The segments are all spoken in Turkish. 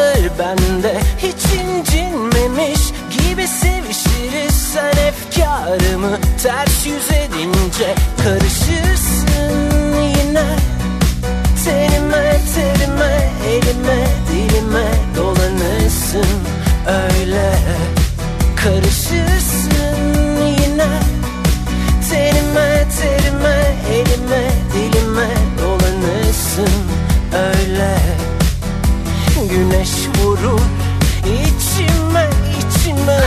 kalır bende. Hiç incinmemiş gibi sevişiriz. Sen efkarımı ters yüz edince karışırsın yine. Tenime terime elime dilime dolanırsın. Öyle karışırsın yine. Terime terime elime dilime Güneş vurur içime içime.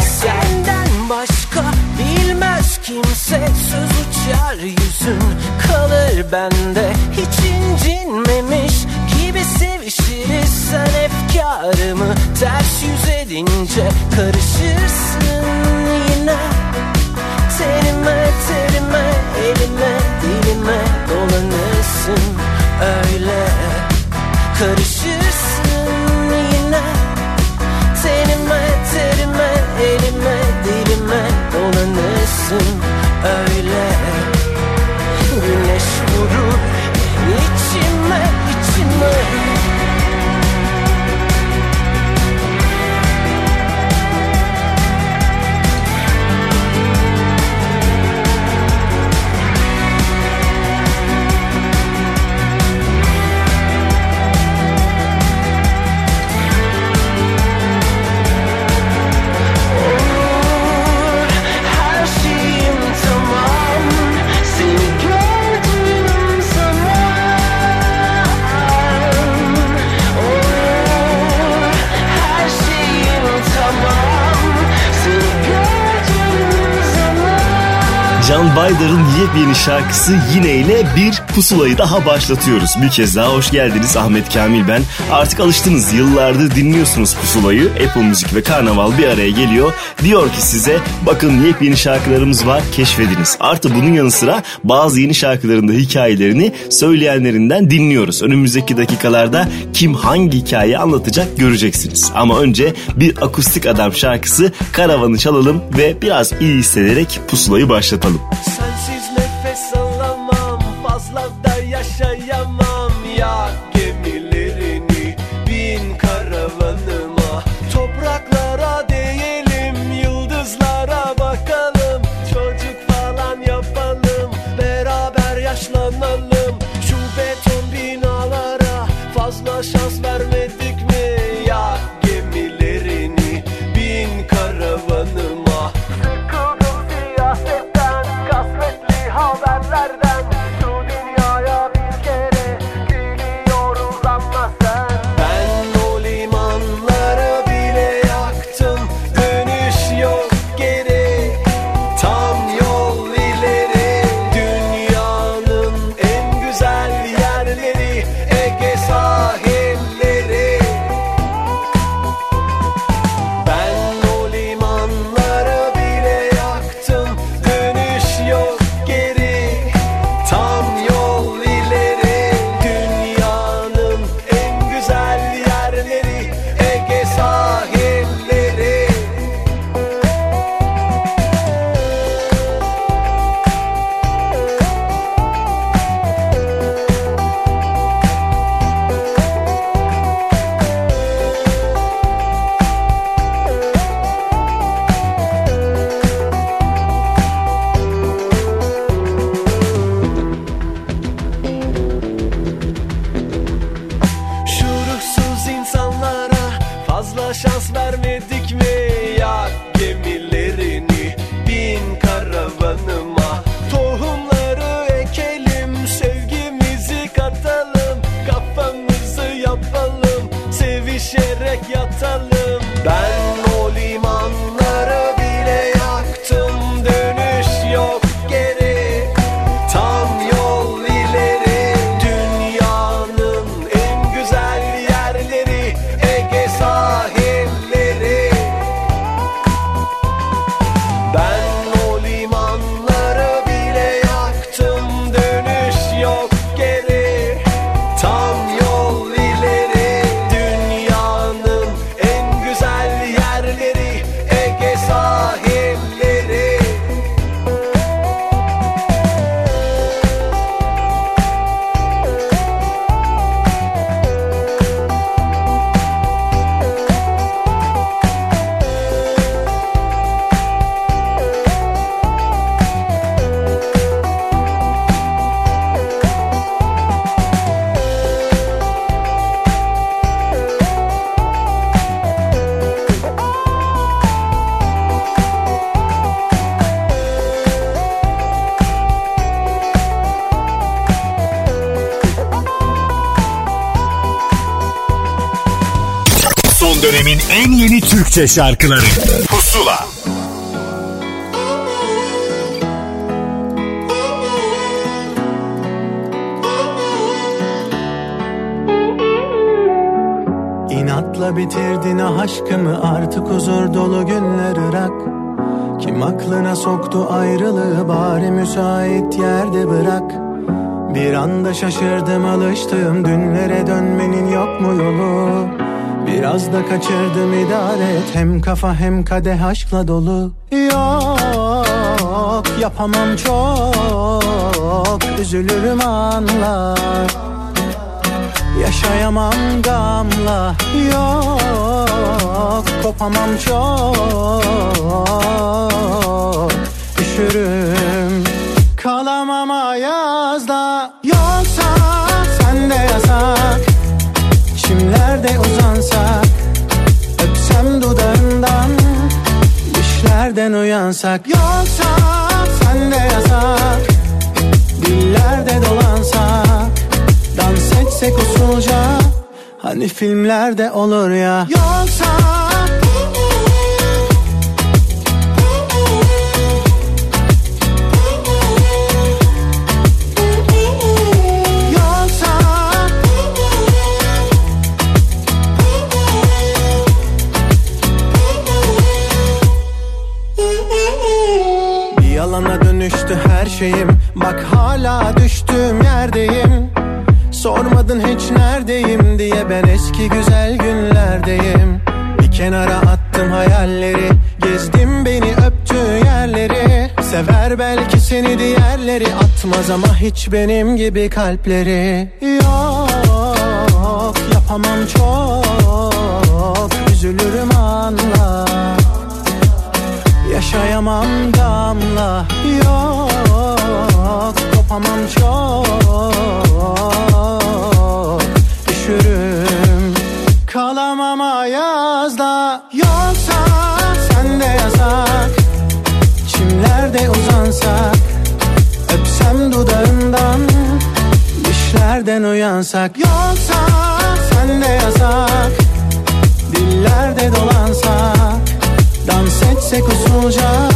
Senden başka bilmez kimse söz uçar yüzün. Kalır bende hiç incinmemiş gibi sevişiriz. Sen efkarımı ters yüz edince karışırsın yine. Tenime terime elime dilime dolanırsın öyle. Karışırsın yine. Tenime terime elime dilime dolanırsın öyle. Güneş vurur Can Baydar'ın yepyeni şarkısı Yine ile bir pusulayı daha başlatıyoruz. Bir kez daha hoş geldiniz Ahmet Kamil ben. Artık alıştınız yıllardır dinliyorsunuz pusulayı. Apple Müzik ve Karnaval bir araya geliyor. Diyor ki size bakın yepyeni şarkılarımız var keşfediniz. Artı bunun yanı sıra bazı yeni şarkıların da hikayelerini söyleyenlerinden dinliyoruz. Önümüzdeki dakikalarda kim hangi hikayeyi anlatacak göreceksiniz. Ama önce bir akustik adam şarkısı Karavanı çalalım ve biraz iyi hissederek pusulayı başlatalım. Sensiz nefes alamam Fazla da yaşayamam. Ya gemilerini bin karavanıma. Topraklara değelim Yıldızlara bakalım. Çocuk falan yapalım Beraber yaşlanalım. Şu beton binalara Fazla şans vermedik Türkçe şarkıları. Pusula. İnatla bitirdin ah aşkımı artık huzur dolu günler ırak. Kim aklına soktu ayrılığı bari müsait yerde bırak. Bir anda şaşırdım alıştığım dünlere dönmenin yok mu yolu Biraz da kaçırdım idare hem kafa hem kadeh aşkla dolu. Yok yapamam çok. Üzülürüm anla. Yaşayamam gamla. Yok kopamam çok. Üşürüm. Kalamam ayazda. Yoksa sende yasak Düşlerden uyansak. Yoksa sende yasak. Dillerde dolansak. Dans etsek usulca. Hani filmlerde olur ya. Yoksa şeyim. Bak hala düştüğüm yerdeyim. Sormadın hiç neredeyim diye ben eski güzel günlerdeyim. Bir kenara attım hayalleri. Gezdim beni öptüğü yerleri. Sever belki seni diğerleri. Atmaz ama hiç benim gibi kalpleri. Yok yapamam çok. Üzülürüm anla. Yaşayamam damla. Yok kopamam çok. Üşürüm kalamam ayazda. Yoksa sende yasak. Çimlerde uzansak. Öpsem dudağından. Düşlerden uyansak. Yoksa sende yasak. Dillerde dolansak. Dans etsek usulca.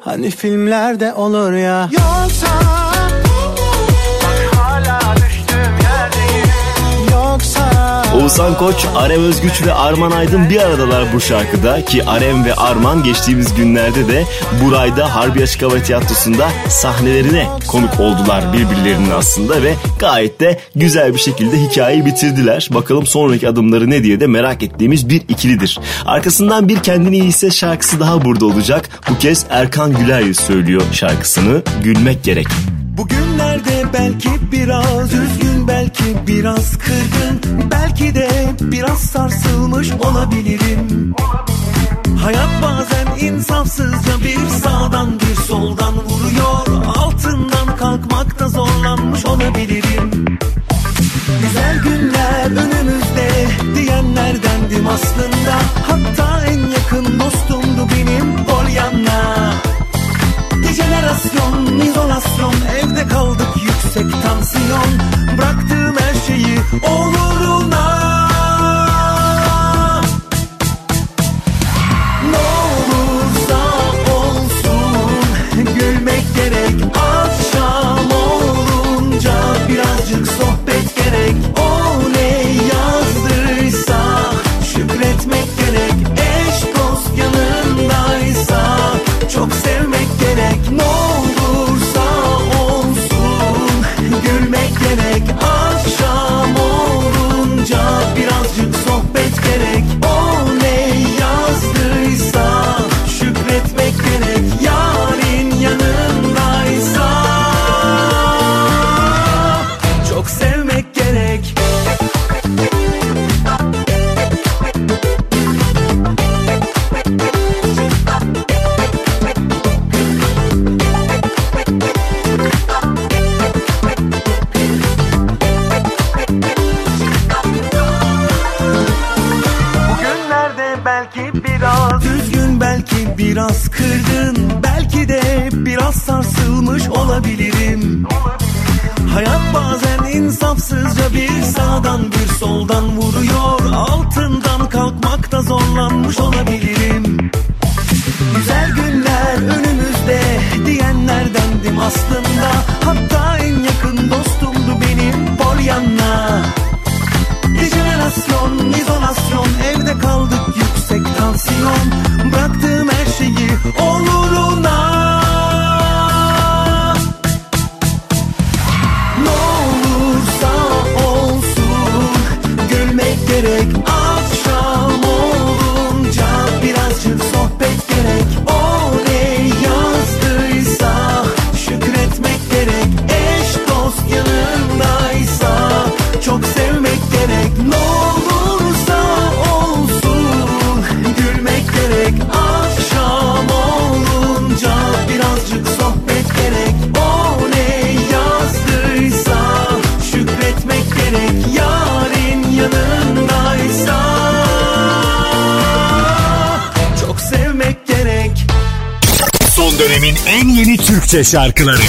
Hani filmlerde olur ya. Yoksa Oğuzhan Koç, Arem Özgüç ve Arman Aydın bir aradalar bu şarkıda ki Arem ve Arman geçtiğimiz günlerde de Buray'da Harbi Açık Hava Tiyatrosu'nda sahnelerine konuk oldular birbirlerinin aslında ve gayet de güzel bir şekilde hikayeyi bitirdiler. Bakalım sonraki adımları ne diye de merak ettiğimiz bir ikilidir. Arkasından bir kendini iyi şarkısı daha burada olacak. Bu kez Erkan Güler söylüyor şarkısını Gülmek Gerek. Bugünlerde belki biraz üzgün belki biraz kırgın. Belki de biraz sarsılmış olabilirim. Hayat bazen insafsızca bir sağdan bir soldan vuruyor. Altından kalkmakta zorlanmış olabilirim. Güzel günler önümüzde diyenlerdendim aslında. Hatta en yakın dostumdu benim Pollyanna. Jenerasyon, izolasyon yüksek tansiyon. Bıraktığım her şeyi oluruna Türkçe şarkıları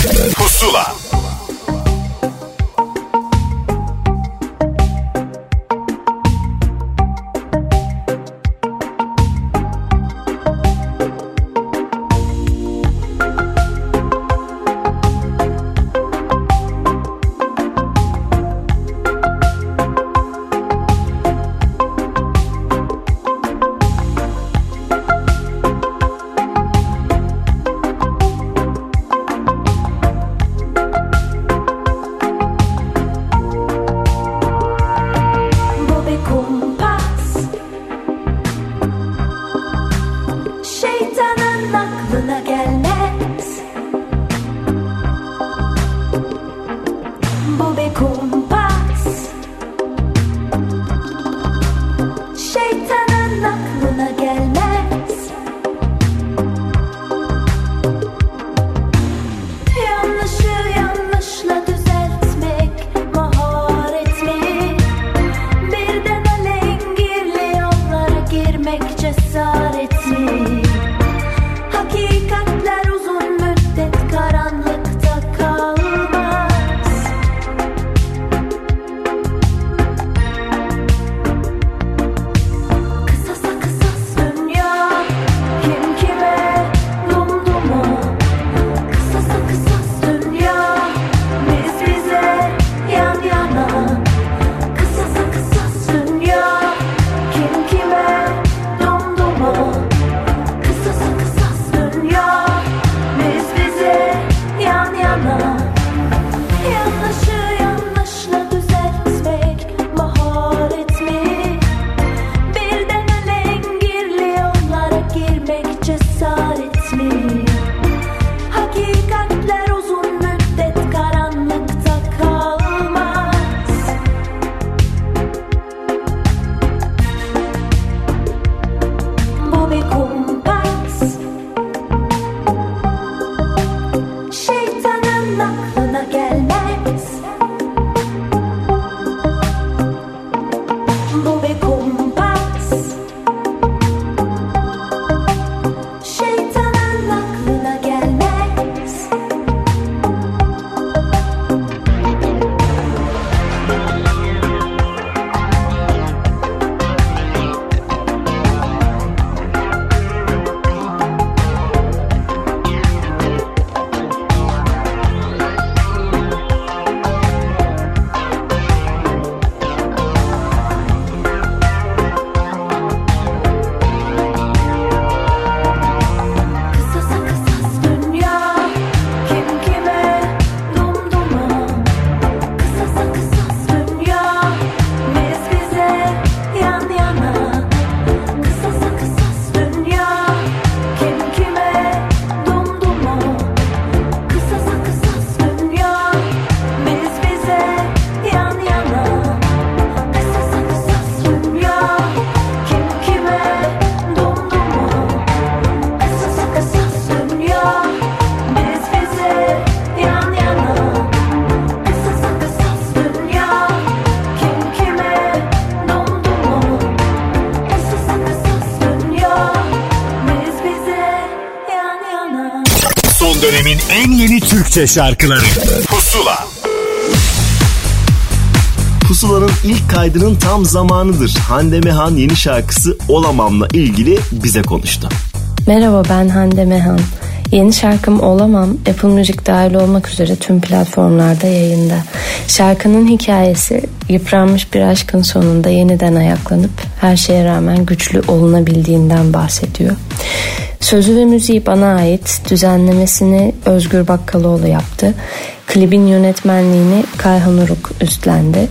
dönemin en yeni Türkçe şarkıları Pusula Pusula'nın ilk kaydının tam zamanıdır. Hande Mehan yeni şarkısı Olamam'la ilgili bize konuştu. Merhaba ben Hande Mehan. Yeni şarkım Olamam Apple Music dahil olmak üzere tüm platformlarda yayında. Şarkının hikayesi yıpranmış bir aşkın sonunda yeniden ayaklanıp her şeye rağmen güçlü olunabildiğinden bahsediyor. Sözü ve müziği bana ait düzenlemesini Özgür Bakkaloğlu yaptı. Klibin yönetmenliğini Kayhan Uruk üstlendi.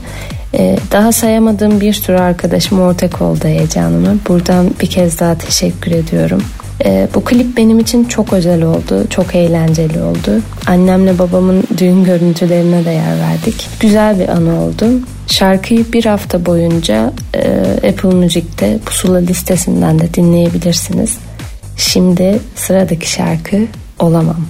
Ee, daha sayamadığım bir sürü arkadaşım ortak oldu heyecanıma. Buradan bir kez daha teşekkür ediyorum. Ee, bu klip benim için çok özel oldu, çok eğlenceli oldu. Annemle babamın düğün görüntülerine de yer verdik. Güzel bir anı oldu. Şarkıyı bir hafta boyunca e, Apple Music'te pusula listesinden de dinleyebilirsiniz. Şimdi sıradaki şarkı Olamam.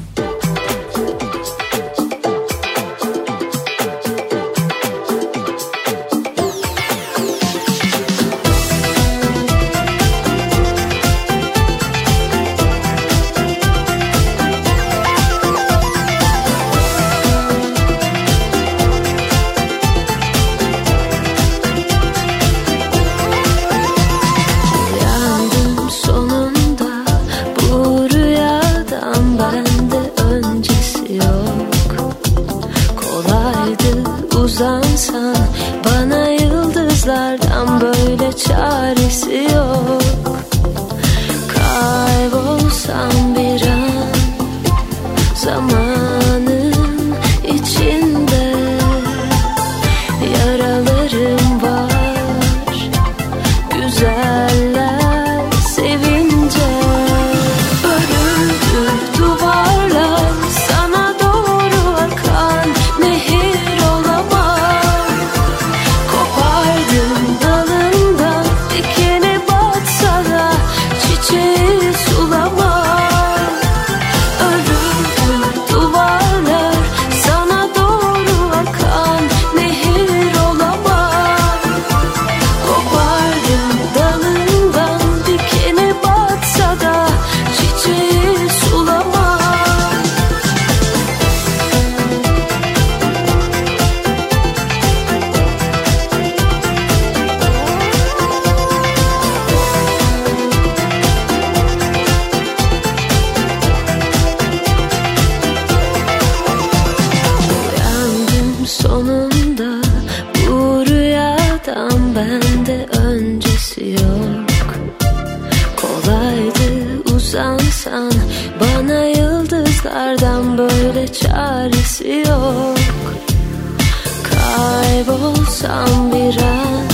Kaybolsam bir an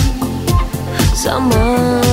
zamanın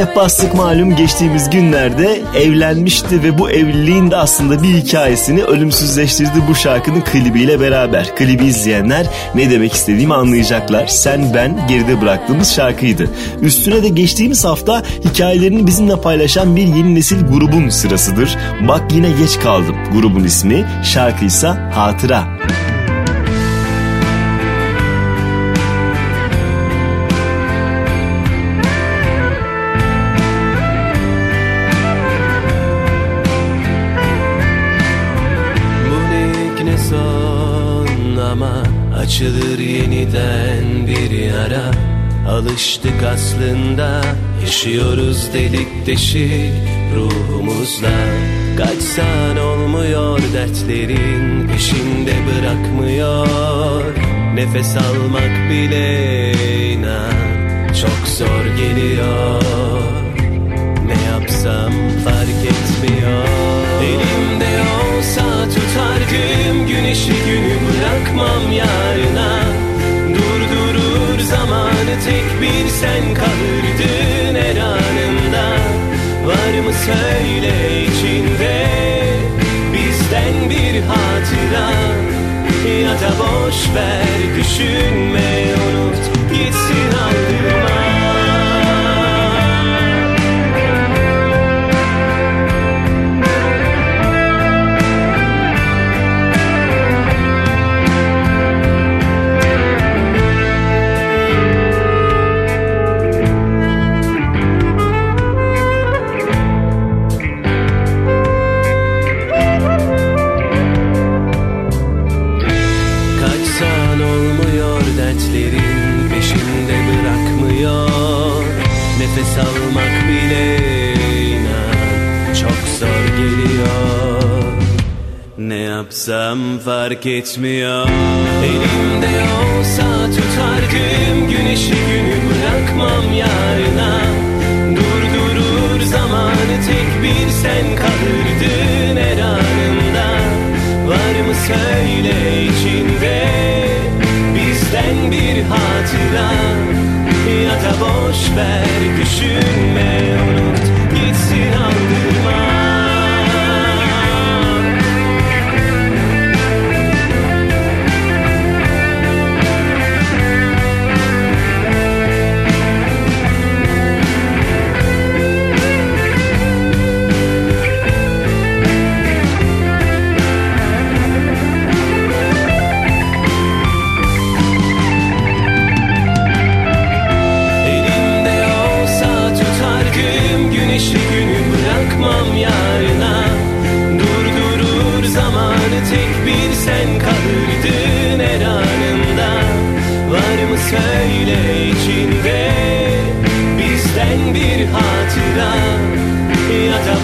Zeynep Bastık malum geçtiğimiz günlerde evlenmişti ve bu evliliğin de aslında bir hikayesini ölümsüzleştirdi bu şarkının klibiyle beraber. Klibi izleyenler ne demek istediğimi anlayacaklar. Sen ben geride bıraktığımız şarkıydı. Üstüne de geçtiğimiz hafta hikayelerini bizimle paylaşan bir yeni nesil grubun sırasıdır. Bak yine geç kaldım grubun ismi, şarkıysa Hatıra. Bu Alıştık aslında yaşıyoruz delik deşik. Ruhumuzla Kaçsan olmuyor dertlerin peşinde bırakmıyor. Nefes almak bile inan çok zor geliyor. Ne yapsam fark etmiyor. Elimde olsa tutardım güneşi günü bırakmam yarına sen kalırdın her anında. Var mı söyle içinde bizden bir hatıra? Ya da boş ver düşünme unut yapsam fark etmiyor. Elimde olsa tutardım güneşi günü bırakmam yarına. Durdurur zamanı tek bir sen kalırdın her anında. Var mı söyle içinde bizden bir hatıra? Ya da boş ver düşünme unut gitsin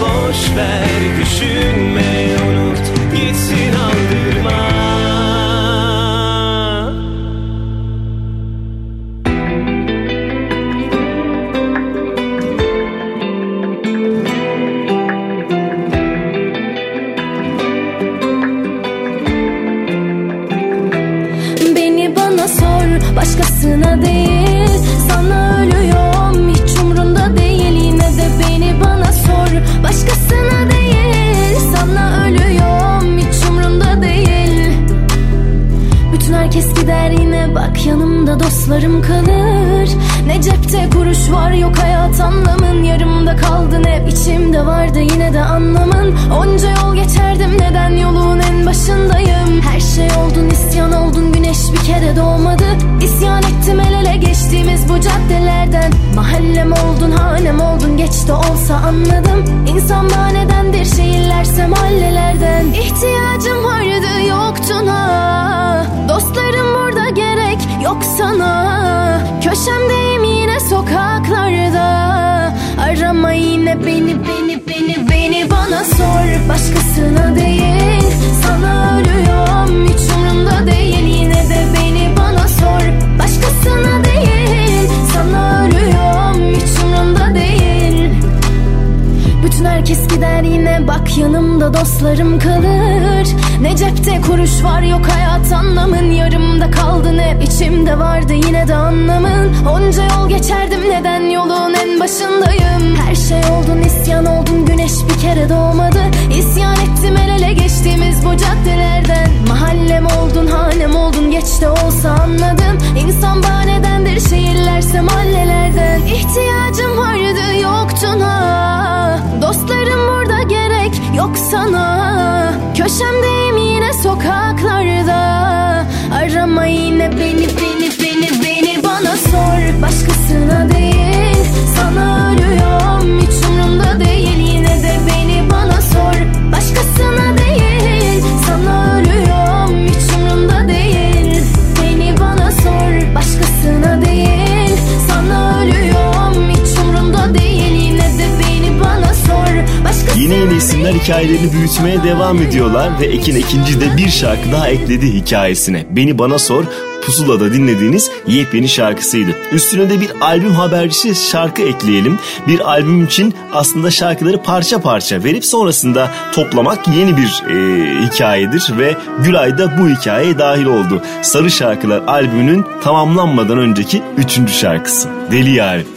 boş ver düşünme hikayelerini büyütmeye devam ediyorlar ve Ekin Ekinci de bir şarkı daha ekledi hikayesine. Beni Bana Sor Pusula'da dinlediğiniz yepyeni şarkısıydı. Üstüne de bir albüm habercisi şarkı ekleyelim. Bir albüm için aslında şarkıları parça parça verip sonrasında toplamak yeni bir e, hikayedir ve Gülay da bu hikayeye dahil oldu. Sarı Şarkılar albümünün tamamlanmadan önceki üçüncü şarkısı. Deli Yarim.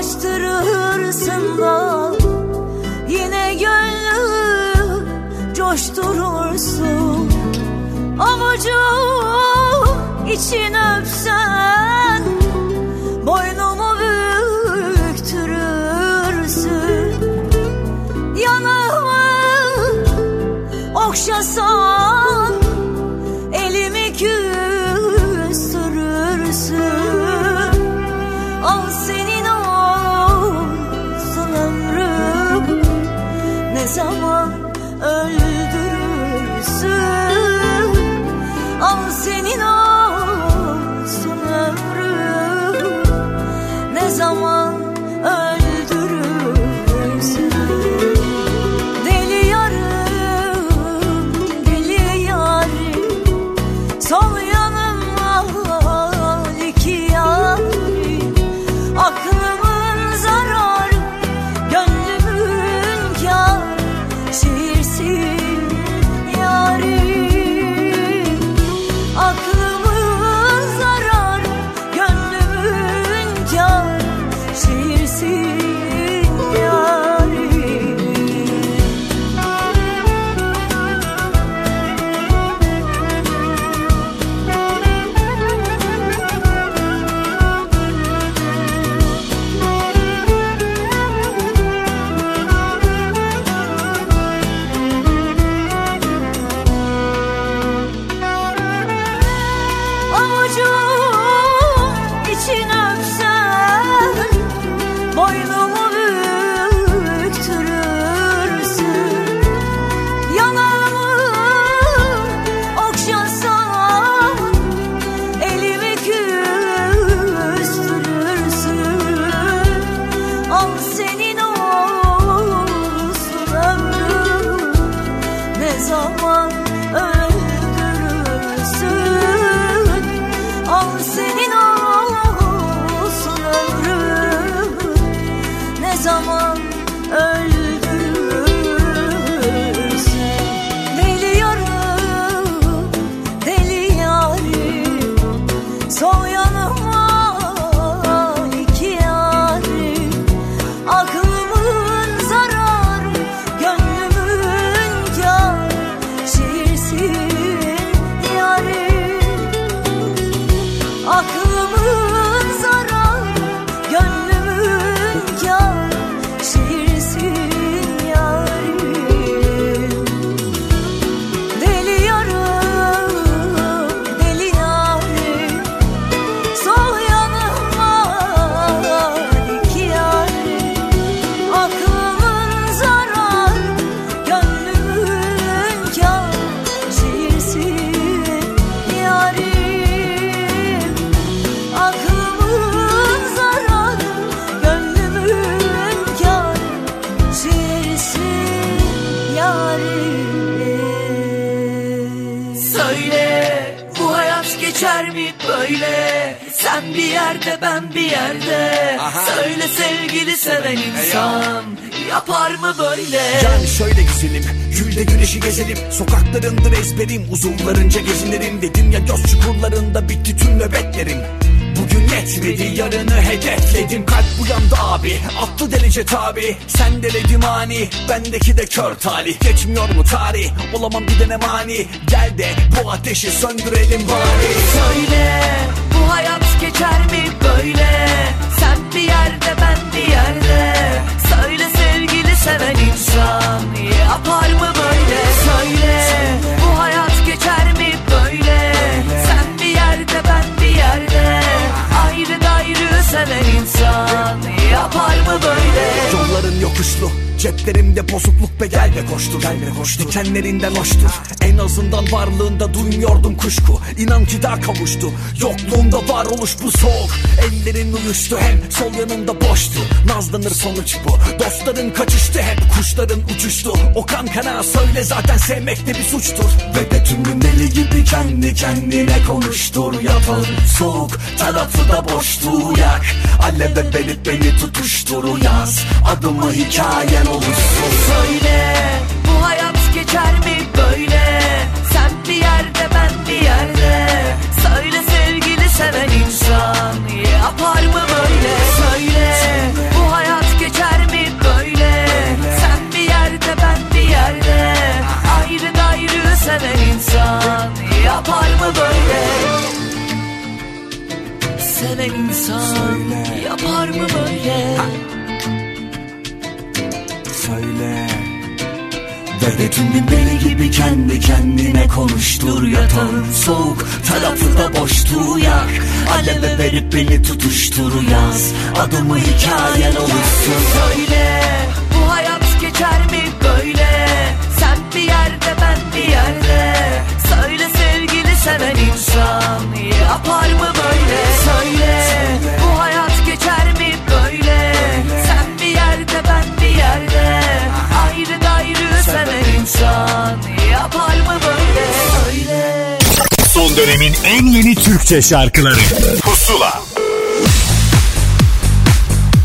Açtırırsın da Yine gönlü coşturursun. Avucu için öpsen ben bir yerde Söyle sevgili seven insan Yapar mı böyle? Yani şöyle güzelim Gülde güneşi gezelim Sokaklarındır ezberim Uzunlarınca gezinirim. Dedim ya göz çukurlarında bitti tüm nöbetlerim. Bugün yetmedi yarını hedefledim. Kalp uyandı abi Attı derece tabi. Sen deledim ani Bendeki de kör talih. Geçmiyor mu tarih Olamam gidene mani. Gel de bu ateşi söndürelim bari. Söyle bu hayat geçer mi böyle? Sen bir yerde ben bir yerde. Söyle sevgili seven insan Yapar mı böyle? Söyle bu hayat geçer mi böyle? Sen bir yerde ben bir yerde. Ayrı gayrı seven insan Yapar mı böyle Yolların yokuşlu Ceplerimde bozukluk be gel be koştur. Gel be koştur. Dikenlerinden hoştur. En azından varlığında duymuyordum kuşku. İnan ki daha kavuştu. Yokluğunda varoluş bu soğuk. Ellerin uyuştu hem sol yanında boştu. Nazlanır sonuç bu. Dostların kaçıştı hep Kuşların uçuştu. O kan kana söyle zaten sevmek de bir suçtur. Ve de tüm gün deli gibi kendi kendine konuştur. Yapar soğuk tarafı da boştu yak Aleve verip beni tutuştur yaz Adımı hikayen olursun. Söyle bu hayat geçer mi böyle? Sen bir yerde ben bir yerde. Söyle sevgili seven insan Yapar mı böyle? Söyle bu hayat geçer mi böyle? Sen bir yerde ben bir yerde. Ayrı gayrı seven insan Yapar mı böyle? Seven insan Yapar mı böyle söyle Ve de tüm gün deli gibi kendi kendine konuştur Yatağın soğuk tarafı da boştu yak Aleve verip beni tutuştur yaz Adımı hikayen olursun. Söyle bu hayat geçer mi böyle? Sen bir yerde ben bir yerde. Söyle sevgili seven insan Yapar mı böyle? Söyle bu hayat geçer mi böyle? Sen bir yerde ben bir yerde seven insan Yapar mı böyle Söyle Son dönemin en yeni Türkçe şarkıları Pusula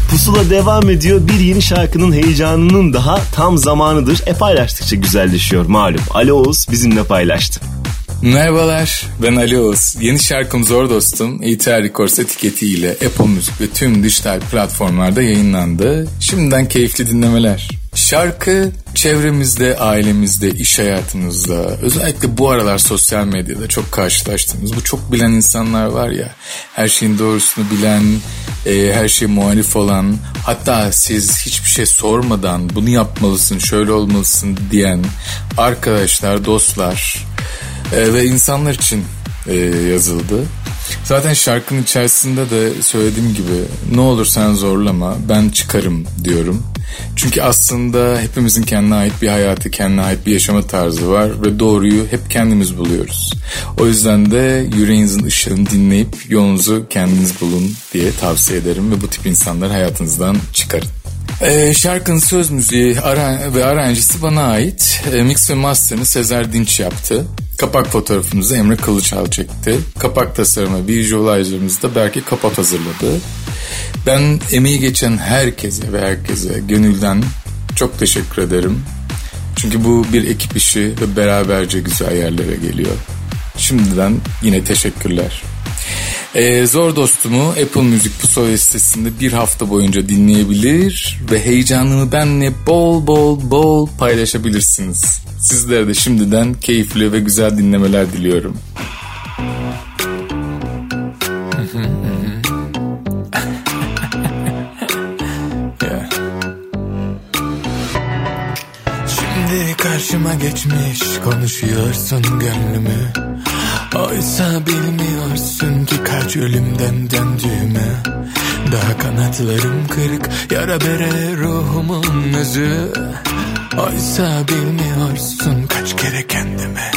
Pusula devam ediyor. Bir yeni şarkının heyecanının daha tam zamanıdır. E paylaştıkça güzelleşiyor malum. Ali Oğuz bizimle paylaştı. Merhabalar ben Ali Oğuz. Yeni şarkım Zor Dostum İTR Records etiketiyle Apple Müzik ve tüm dijital platformlarda yayınlandı. Şimdiden keyifli dinlemeler. Şarkı çevremizde, ailemizde, iş hayatımızda, özellikle bu aralar sosyal medyada çok karşılaştığımız, bu çok bilen insanlar var ya, her şeyin doğrusunu bilen, e, her şey muhalif olan, hatta siz hiçbir şey sormadan bunu yapmalısın, şöyle olmalısın diyen arkadaşlar, dostlar e, ve insanlar için e, yazıldı. Zaten şarkının içerisinde de söylediğim gibi ne olur sen zorlama ben çıkarım diyorum. Çünkü aslında hepimizin kendine ait bir hayatı, kendine ait bir yaşama tarzı var ve doğruyu hep kendimiz buluyoruz. O yüzden de yüreğinizin ışığını dinleyip yolunuzu kendiniz bulun diye tavsiye ederim ve bu tip insanları hayatınızdan çıkarın. Ee, şarkının söz müziği ara ve aranjisi bana ait. Ee, mix ve master'ını Sezer Dinç yaptı. Kapak fotoğrafımızı Emre Kılıçal çekti. Kapak tasarımı visualizer'ımızı da Berke Kapat hazırladı. Ben emeği geçen herkese ve herkese gönülden çok teşekkür ederim. Çünkü bu bir ekip işi ve beraberce güzel yerlere geliyor. Şimdiden yine teşekkürler. Ee, Zor Dostumu Apple Müzik Pusoya sitesinde bir hafta boyunca dinleyebilir ve heyecanını benle bol bol bol paylaşabilirsiniz. Sizlere de şimdiden keyifli ve güzel dinlemeler diliyorum. Şimdi karşıma geçmiş konuşuyorsun gönlümü Oysa bilmiyorsun ki kaç ölümden döndüğümü Daha kanatlarım kırık yara bere ruhumun özü. Oysa bilmiyorsun kaç kere kendime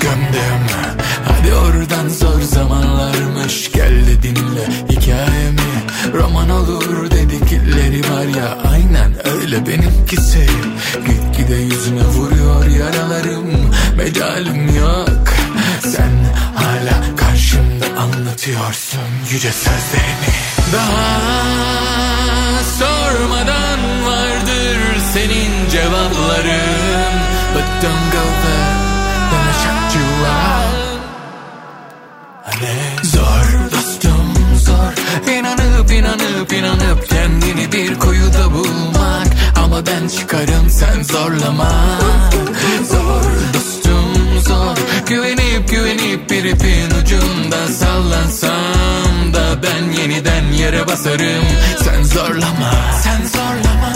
gömdüm. Hadi oradan zor zamanlarmış gel de dinle hikayemi. Roman olur dedikleri var ya aynen öyle benimkisi Gitgide yüzüme vuruyor yaralarım mecalim yok anlatıyorsun yüce sözlerini. Daha sormadan vardır senin cevapların. But don't go there, gonna Zor dostum zor. İnanıp inanıp inanıp kendini bir kuyuda bulmak. Ama ben çıkarım sen zorlama. Zor Güvenip güvenip bir ipin ucunda sallansam da Ben yeniden yere basarım. Sen zorlama. Sen zorlama.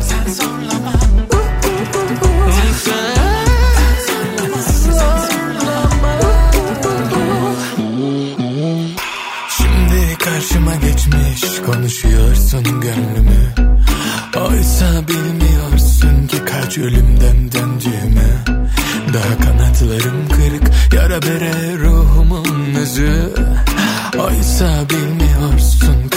Sen zorlama. Şimdi karşıma geçmiş konuşuyorsun gönlümü. Oysa bilmiyorsun ki kaç ölümden döndüğümü Daha kanatlarım kırık yara bere ruhumun özü. Oysa bilmiyorsun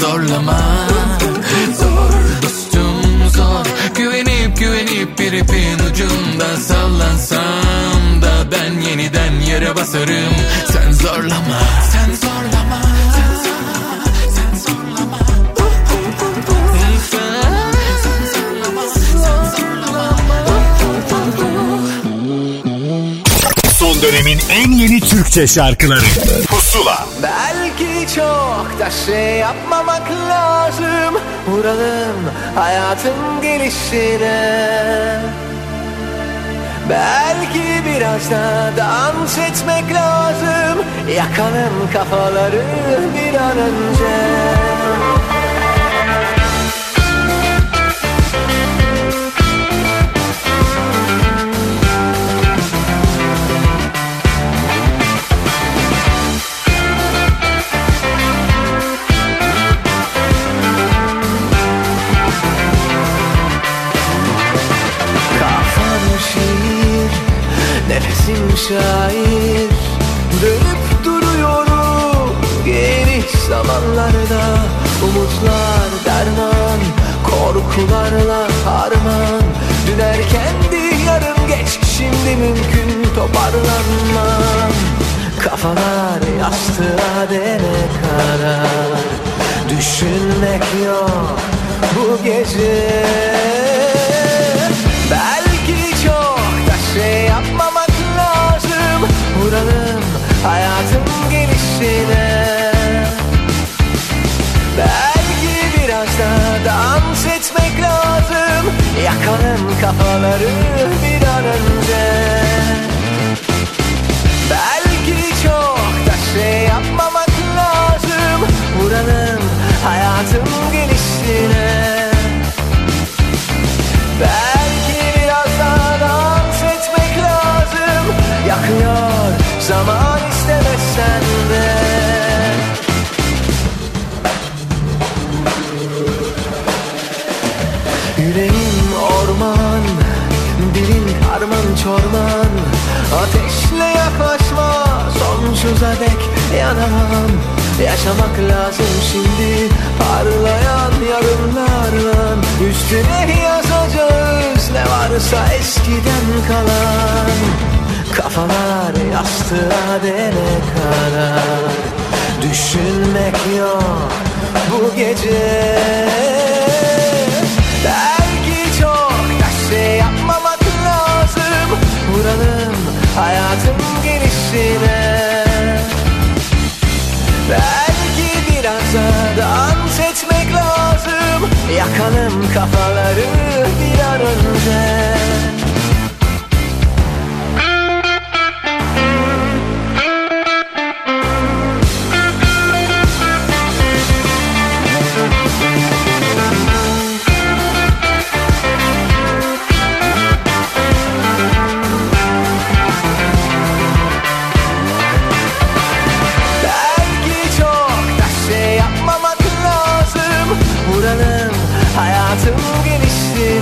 zorlama. Zor dostum zor Güvenip güvenip bir ipin ucunda sallansam da Ben yeniden yere basarım. Sen zorlama. Sen zorlama Sen zorlama Sen zorlama. Son dönemin en yeni Türkçe şarkıları çok da şey yapmamak lazım. Vuralım hayatın gelişine. Belki biraz da dans etmek lazım. Yakalım kafaları bir an önce şair. Dönüp duruyorum geniş zamanlarda. Umutlar derman, korkularla harman. Dün erkendi yarın geç, şimdi mümkün toparlanmam. Kafalar yastığa dene kadar Düşünmek yok bu gece Vuralım hayatın gelişine. Belki biraz da dans etmek lazım Yakalım kafaları bir an önce. Belki çok da şey yapmamak lazım Vuralım hayatın gelişine zaman istemezsen de. Yüreğim orman Dilin karman çorman. Ateşle yaklaşma Sonsuza dek yanamam. Yaşamak lazım şimdi Parlayan yarınlarla Üstüne yazacağız Ne varsa eskiden kalan Kafalar yastığa dene kadar. Düşünmek yok bu gece. Belki çok da şey yapmamak lazım. Vuralım hayatın gelişine. Belki biraz da dans etmek lazım. Yakalım kafaları bir an önce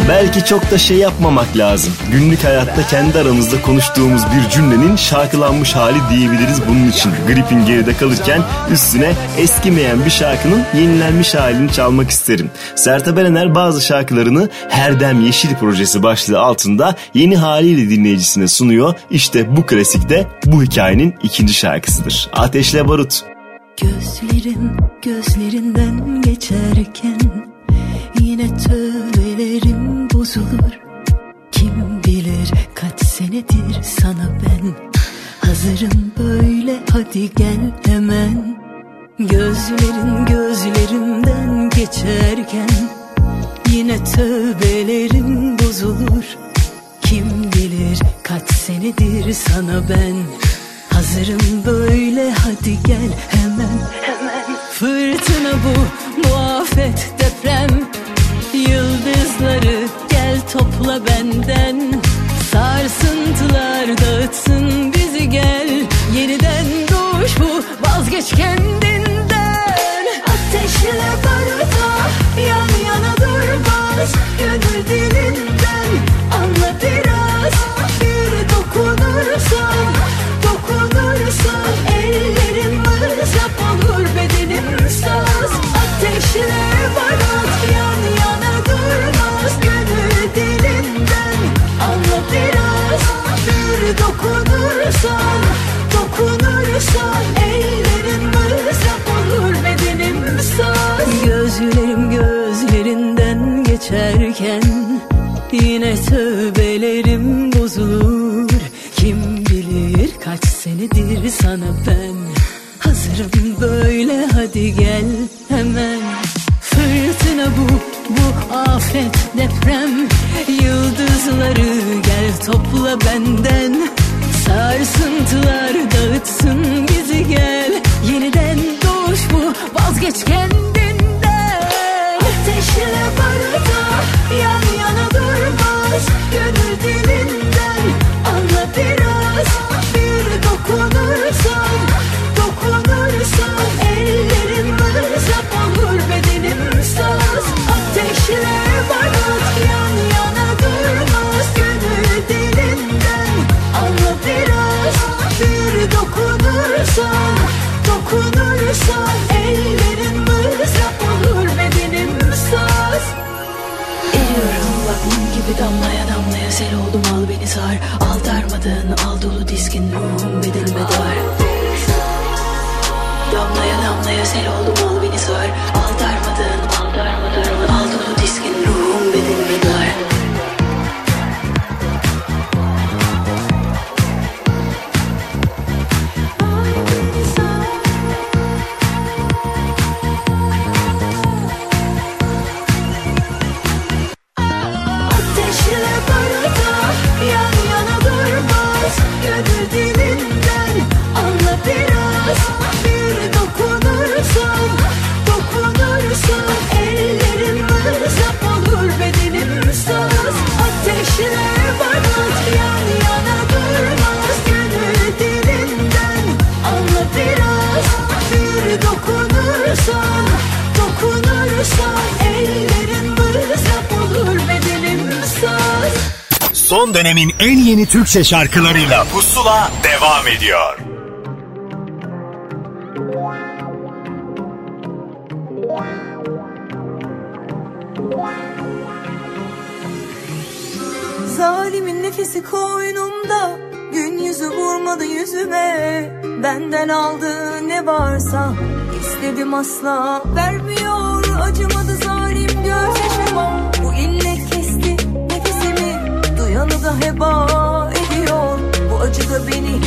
Belki çok da şey yapmamak lazım. Günlük hayatta kendi aramızda konuştuğumuz bir cümlenin şarkılanmış hali diyebiliriz bunun için. Gripin geride kalırken üstüne eskimeyen bir şarkının yenilenmiş halini çalmak isterim. Sertab Erener bazı şarkılarını Herdem Yeşil projesi başlığı altında yeni haliyle dinleyicisine sunuyor. İşte bu klasik de bu hikayenin ikinci şarkısıdır. Ateşle Barut. Gözlerim gözlerinden geçerken Yine tövbelerim bozulur. Kim bilir kaç senedir sana ben Hazırım böyle. Hadi gel hemen. Gözlerin gözlerimden geçerken Yine tövbelerim bozulur. Kim bilir kaç senedir sana ben Hazırım böyle. Hadi gel hemen hemen. Fırtına bu muafet deprem. Yıldızları topla benden. Sarsıntılar dağıtsın bizi gel. Yeniden doğuş bu vazgeç kendinden. Ateşle baruta yan yana durmaz Gönül dilinden. Anla biraz Bir dokunursan dokunursan. Ellerim mızrap olur bedenim saz Ateşle dokunursan dokunursan Ellerim mızrap olur bedenim saz. Gözlerim gözlerinden geçerken Yine tövbelerim bozulur. Kim bilir kaç senedir sana ben Hazırım böyle hadi gel hemen. Fırtına bu, bu afet deprem. Yıldızları gel topla benden Sarsıntılar dağıtsın dönemin en yeni Türkçe şarkılarıyla Pusula devam ediyor. Zalimin nefesi koynumda Gün yüzü vurmadı yüzüme Benden aldığı ne varsa istedim asla Vermiyor acımadı zalim gözyaşıma heba ediyor Bu acı da beni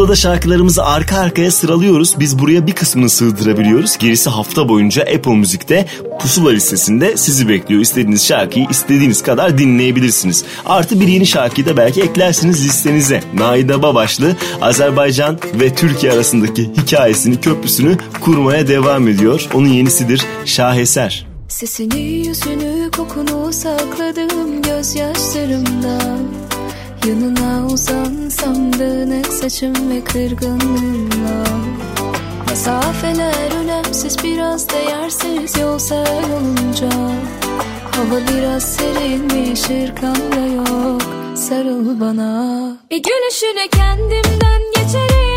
Pusulada şarkılarımızı arka arkaya sıralıyoruz. Biz buraya bir kısmını sığdırabiliyoruz. Gerisi hafta boyunca Apple Müzik'te Pusula listesinde sizi bekliyor. İstediğiniz şarkıyı istediğiniz kadar dinleyebilirsiniz. Artı bir yeni şarkıyı da belki eklersiniz listenize. Naide Babaşlı Azerbaycan ve Türkiye arasındaki hikayesini, köprüsünü kurmaya devam ediyor. Onun yenisidir Şaheser. Sesini, yüzünü, kokunu sakladım gözyaşlarımda Yanına uzansam dağınık saçım ve kırgınlığımla. Mesafeler önemsiz biraz değersiz yolsa yolunca. Hava biraz serinmiş ırkamda yok. Sarıl bana. Bir gülüşüne kendimden geçerim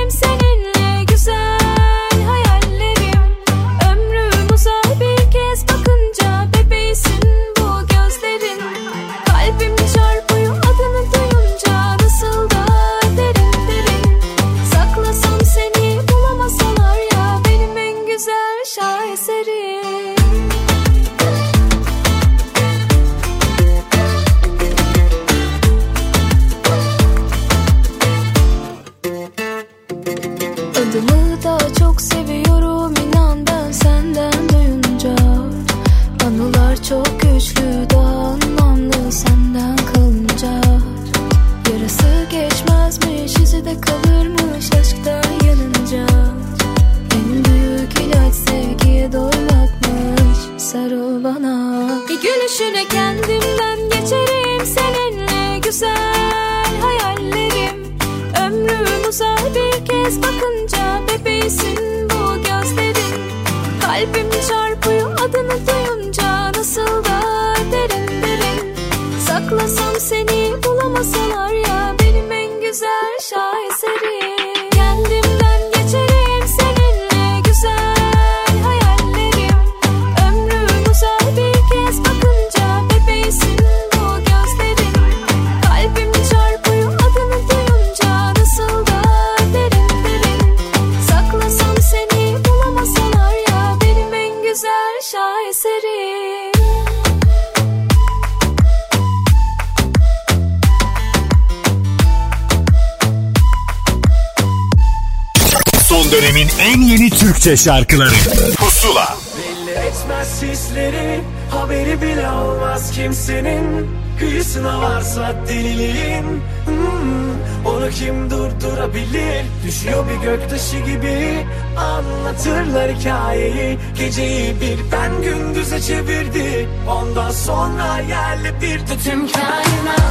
dönemin en yeni Türkçe şarkıları. Pusula. Belli etmez sisleri Haberi bile olmaz kimsenin. Kıyısına varsa deliliğin. Hmm, Onu kim durdurabilir? Düşüyor bir göktaşı gibi. Anlatırlar hikayeyi. Geceyi bir ben gündüze çevirdi. Ondan sonra yerle bir de tüm kainat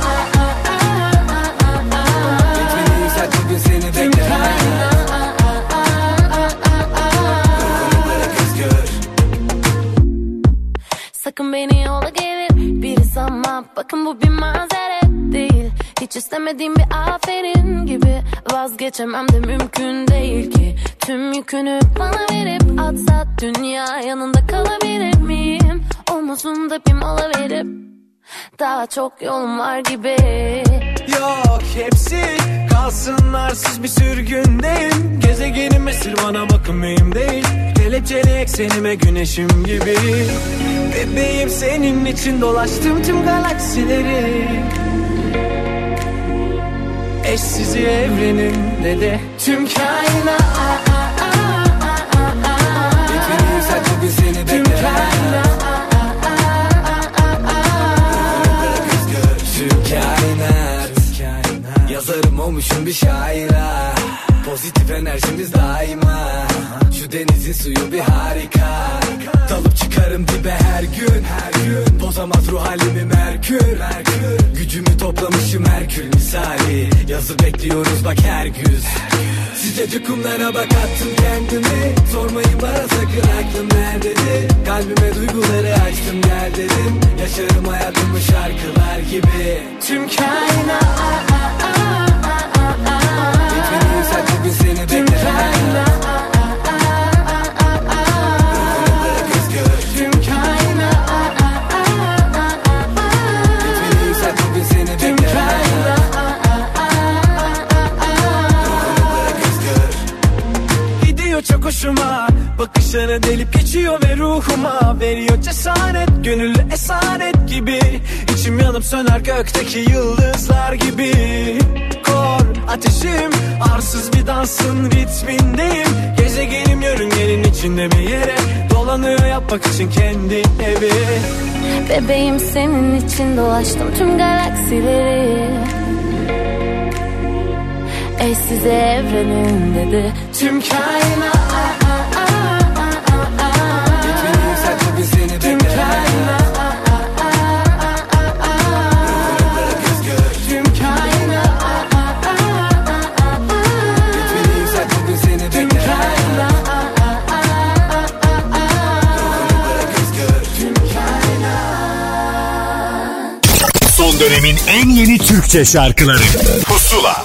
Gitmeni yükselt bugün seni bekler Bakın bu bir mazeret değil. Hiç istemediğim bir aferin gibi. Vazgeçemem de mümkün değil ki. Tüm yükünü bana verip atsa Dünya yanında kalabilir miyim? Omuzumda bir mola verip Daha çok yolum var gibi Yok hepsi kalsın arsız bir sürgündeyim Gezegenim esir bana bakın mühim değil. Kelepçeli eksenime güneşim gibi. Bebeğim senin için dolaştım tüm galaksileri. Eşsizi evrenin ne de tüm kainat. Yükselt bugün seni Tüm bekler kainat Yazarım olmuşum bir şaira. Pozitif enerjimiz daima. Şu denizin suyu bir harika. Dalıp çıkarım dibe her gün her gün. Bozamaz ruh halimi merkür merkür. Gücümü toplamışım Herkül misali. Yazı bekliyoruz bak her güz. Sıcacık kumlara bak attım kendimi. Sormayın bana sakın aklım nerededir? Kalbime duyguları açtım gel dedim Yaşarım hayatımı şarkılar gibi. Tüm kainat bugün seni bekler Tüm kainat Gitmeni yükselt bugün seni bekler kainat Gidiyor çok hoşuma Bakışları delip geçiyor ve ruhuma Veriyor cesaret. Gönüllü esaret gibi. İçim yanıp söner gökteki yıldızlar gibi. Kor ateşim Arsız bir dansın ritmindeyim. Gezegenim yörüngenin içinde bir yere. Dolanıyor yapmak için kendi evi. Bebeğim senin için dolaştım tüm galaksileri. Eşsiz evreninde de tüm kainat en yeni Türkçe şarkıları Pusula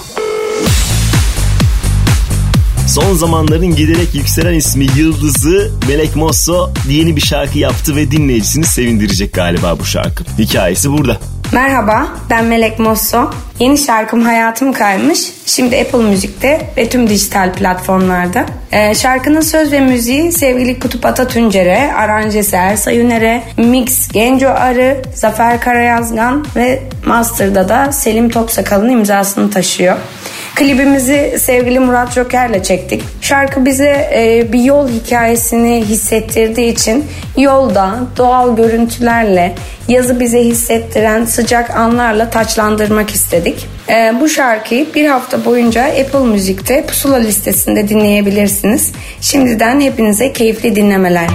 Son zamanların giderek yükselen ismi Yıldızı Melek Mosso yeni bir şarkı yaptı ve dinleyicisini sevindirecek galiba bu şarkı. Hikayesi burada. Merhaba, ben Melek Mosso. Yeni şarkım Hayatım Kaymış. Şimdi Apple Müzik'te ve tüm dijital platformlarda. Ee, şarkının söz ve müziği sevgili Kutup Atatüncer'e, aranjesi Ersa Yüner'e, mix Genco Arı, Zafer Karayazgan ve Master'da da Selim Topsakal'ın imzasını taşıyor. Klibimizi sevgili Murat Joker'le çektik. Şarkı bize e, bir yol hikayesini hissettirdiği için yolda doğal görüntülerle yazı bize hissettiren sıcak anlarla taçlandırmak istedik. E, bu şarkıyı bir hafta boyunca Apple Müzik'te pusula listesinde dinleyebilirsiniz. Şimdiden hepinize keyifli dinlemeler.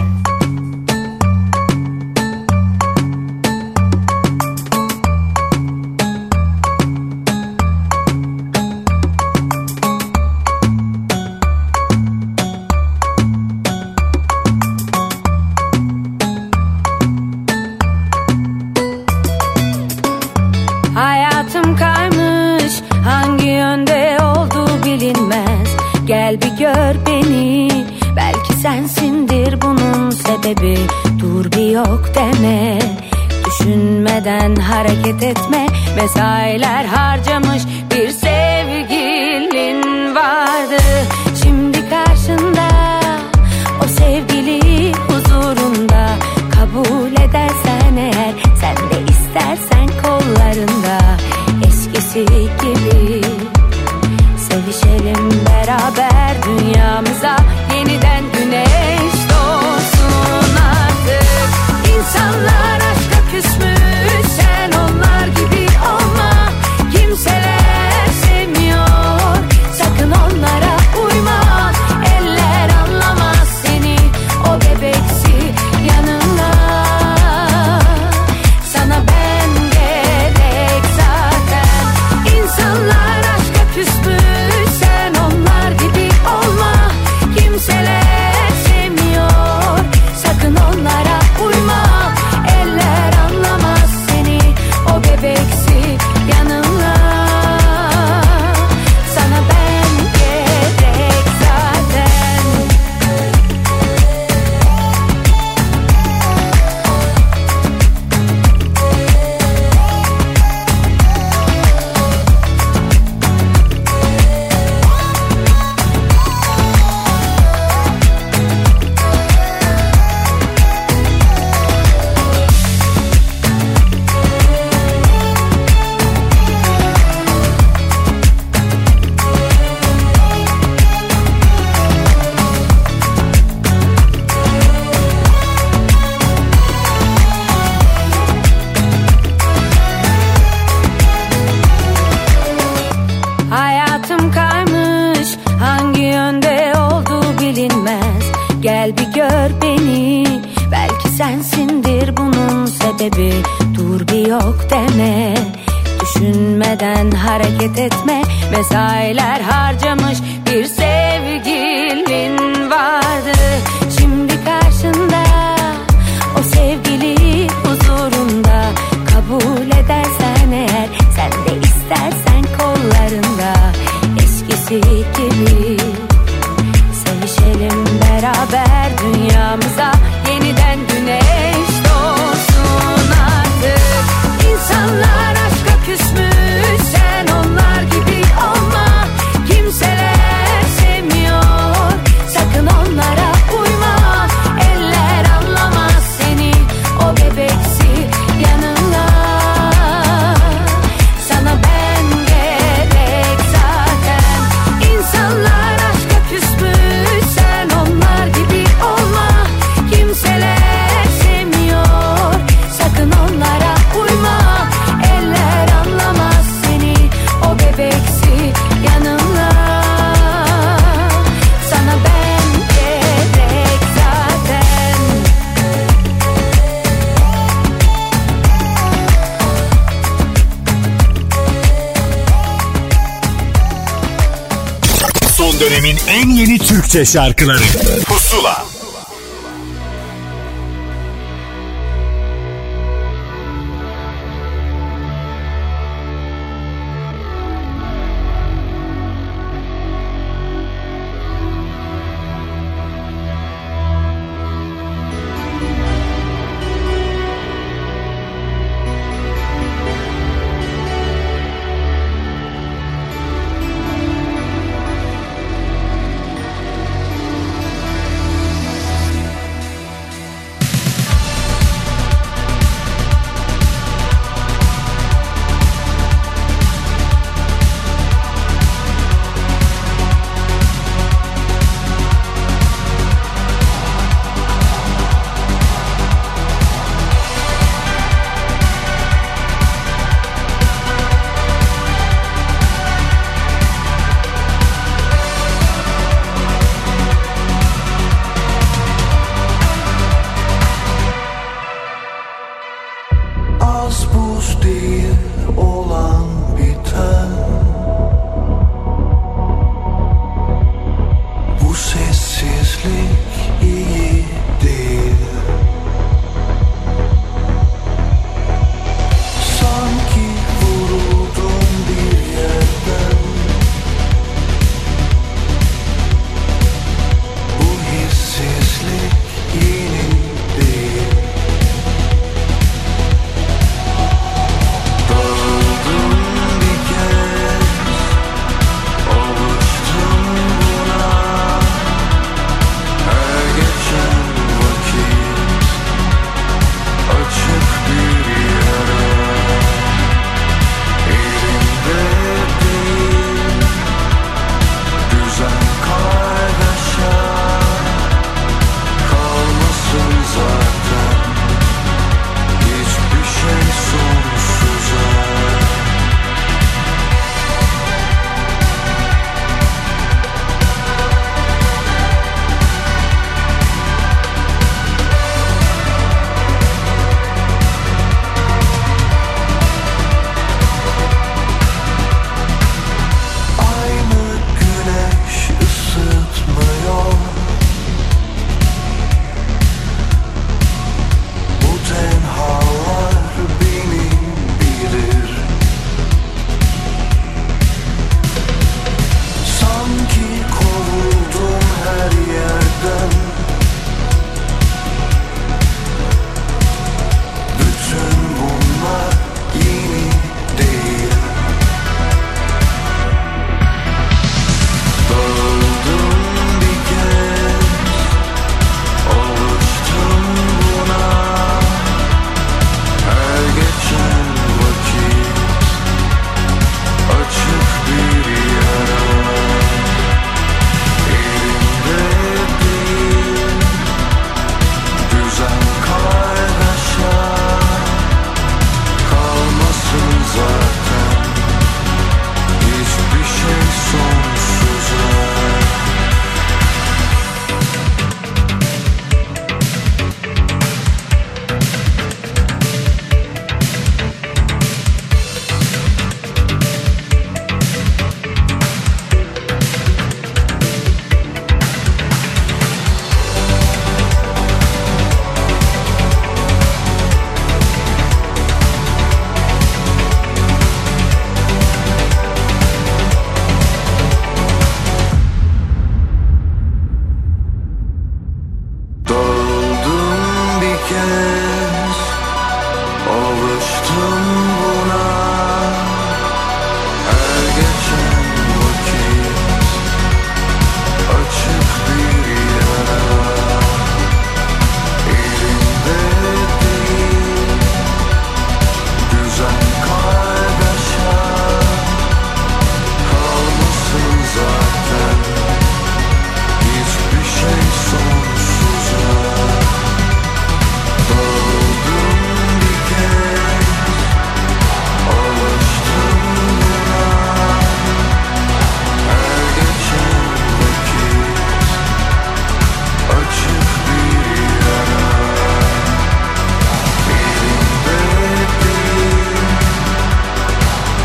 Türkçe şarkıları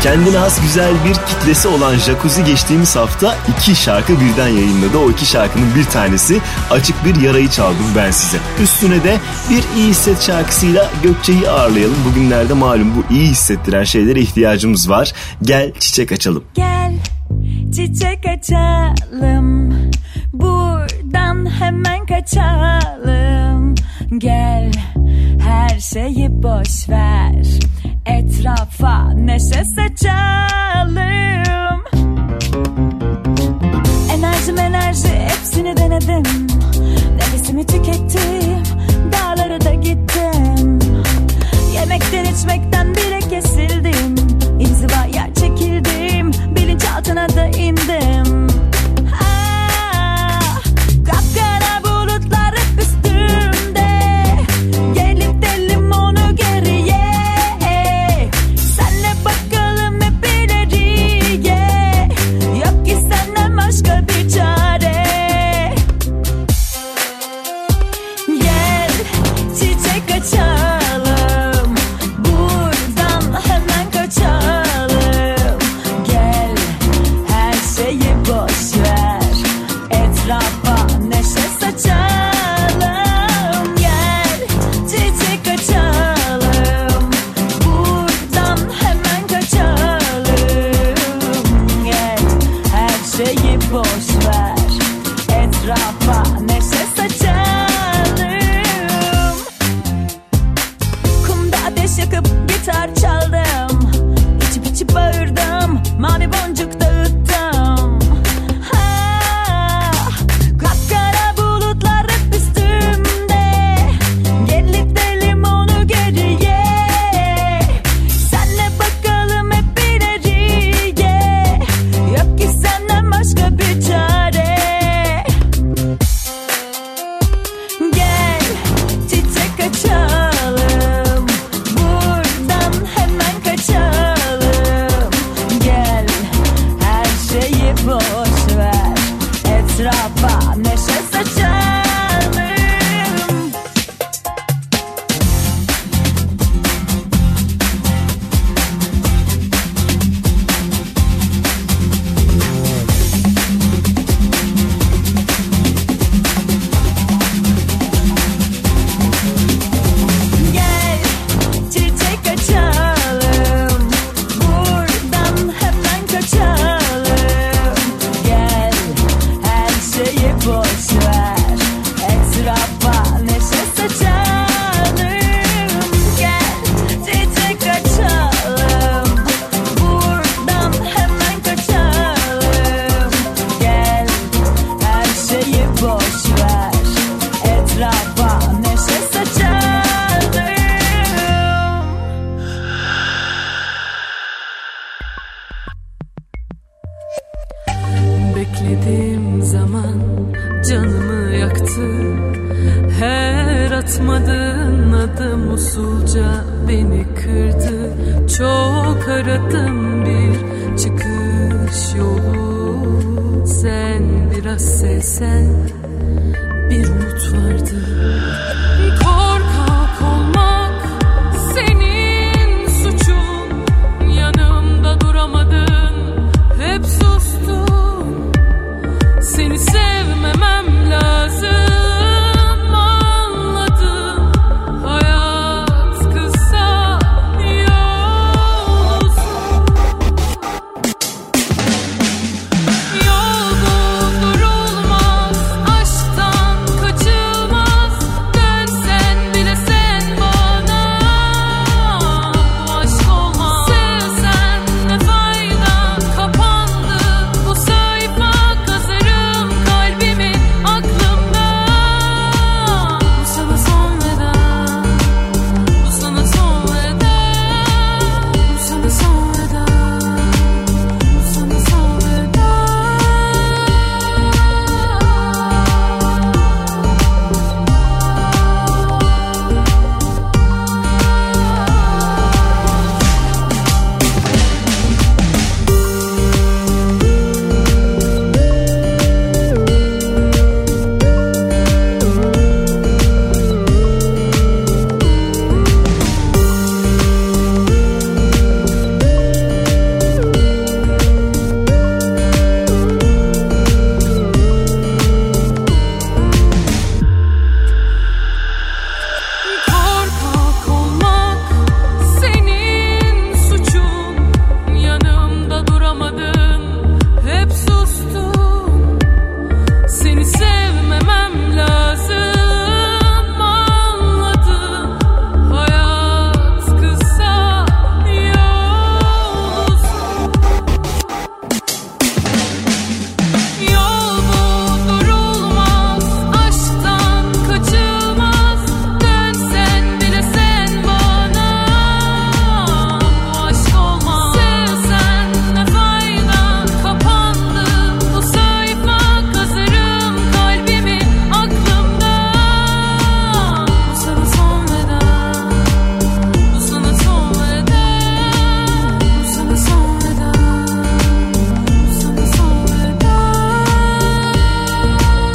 Kendine has güzel bir kitlesi olan Jacuzzi geçtiğimiz hafta iki şarkı birden yayınladı. O iki şarkının bir tanesi Açık Bir Yarayı Çaldım Ben Size. Üstüne de bir iyi hisset şarkısıyla Gökçe'yi ağırlayalım. Bugünlerde malum bu iyi hissettiren şeylere ihtiyacımız var. Gel çiçek açalım. Gel çiçek açalım. Buradan hemen kaçalım. Gel her şeyi boş ver etrafa neşe saçalım. Enerjim enerji hepsini denedim. Nefesimi tükettim dağlara da gittim. Yemekten içmekten bile kesildim. İnzivaya çekildim bilinçaltına da indim.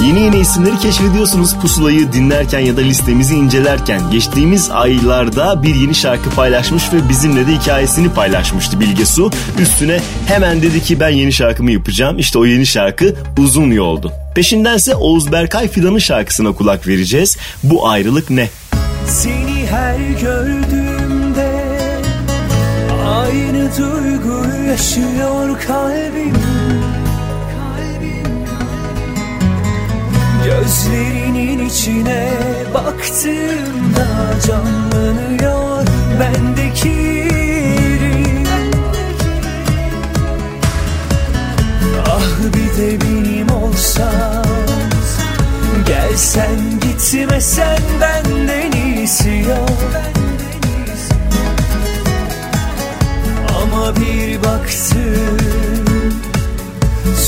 Yeni yeni isimleri keşfediyorsunuz pusulayı dinlerken ya da listemizi incelerken. Geçtiğimiz aylarda bir yeni şarkı paylaşmış ve bizimle de hikayesini paylaşmıştı Bilge Su. Üstüne hemen dedi ki ben yeni şarkımı yapacağım. İşte o yeni şarkı Uzun Yoldu. Peşindense Oğuz Berkay Fidan'ın şarkısına kulak vereceğiz. Bu ayrılık ne? Seni her gördüğümde Aynı duygu yaşıyor kalbim Gözlerinin içine baktığımda canlanıyor bendeki Ah bir de benim olsan Gelsen gitmesen benden iyisi yok. Ama bir baktım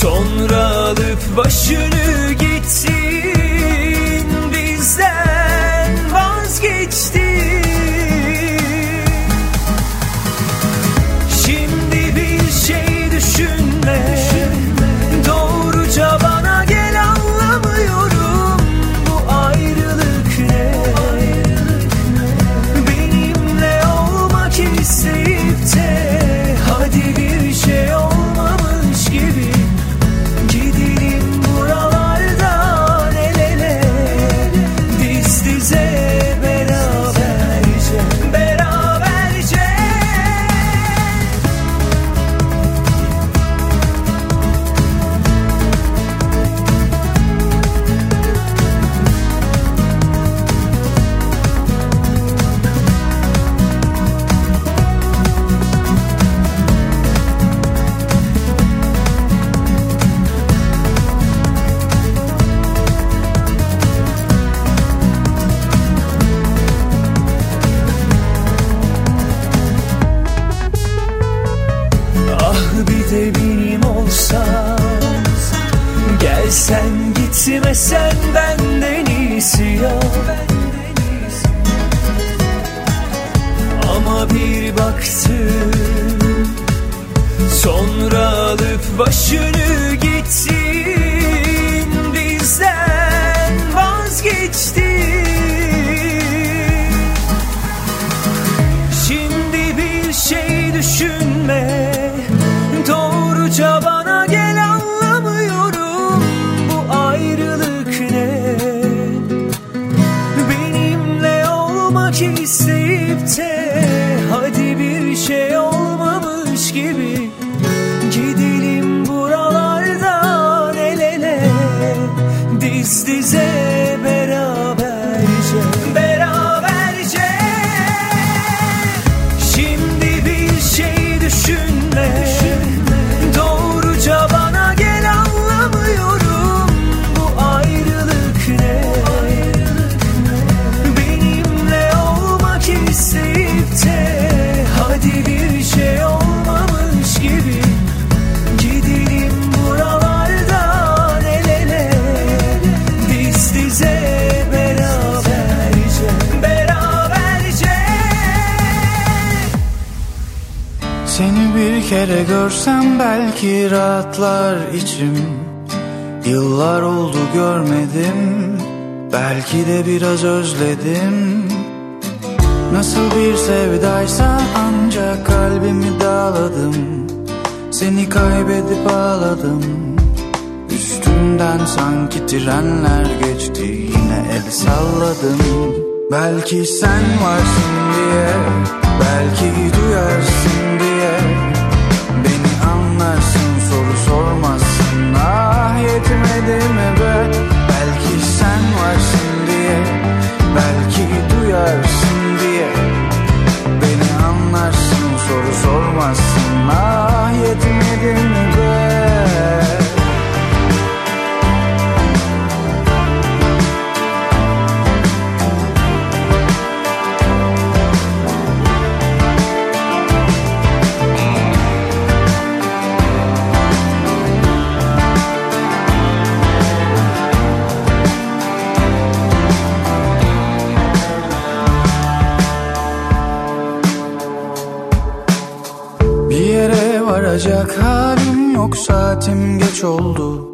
Sonra alıp başını gittin Bizden vazgeçtin başını görsem belki rahatlar içim. Yıllar oldu görmedim Belki de biraz özledim. Nasıl bir sevdaysa ancak kalbimi dağladım. Seni kaybedip ağladım. Üstümden sanki trenler geçti Yine el salladım. Belki sen varsın diye Belki duyarsın Yok saatim geç oldu.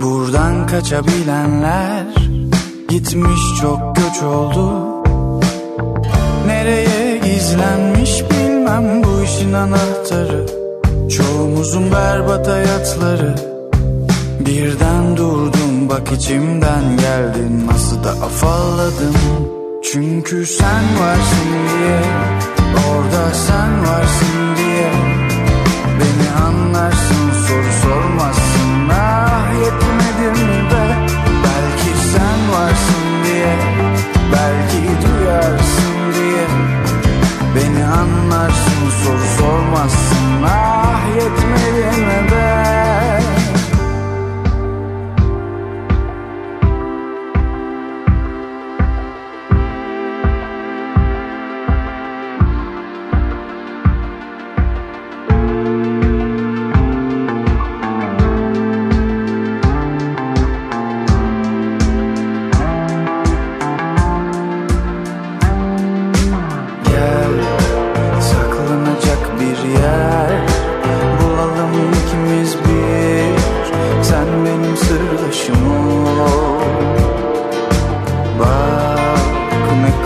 Buradan kaçabilenler Gitmiş çok göç oldu. Nereye gizlenmiş bilmem bu işin anahtarı. Çoğumuzun berbat hayatları. Birden durdum bak içimden geldin. Nasıl da afalladım. Çünkü sen varsın diye Orada sen varsın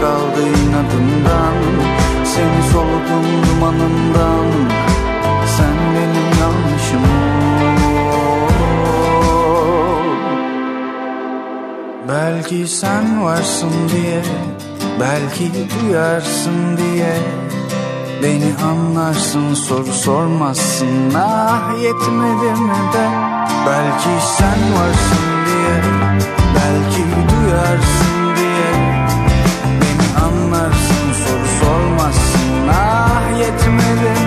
kaldı inadından. Seni soludum dumanından. Sen benim yanlışım. Ol Belki sen varsın diye Belki duyarsın diye. Beni anlarsın soru sormazsın. Ah yetmedi mi de? Belki sen varsın diye Belki duyarsın anlarsın soru sormazsın. Ah yetmedi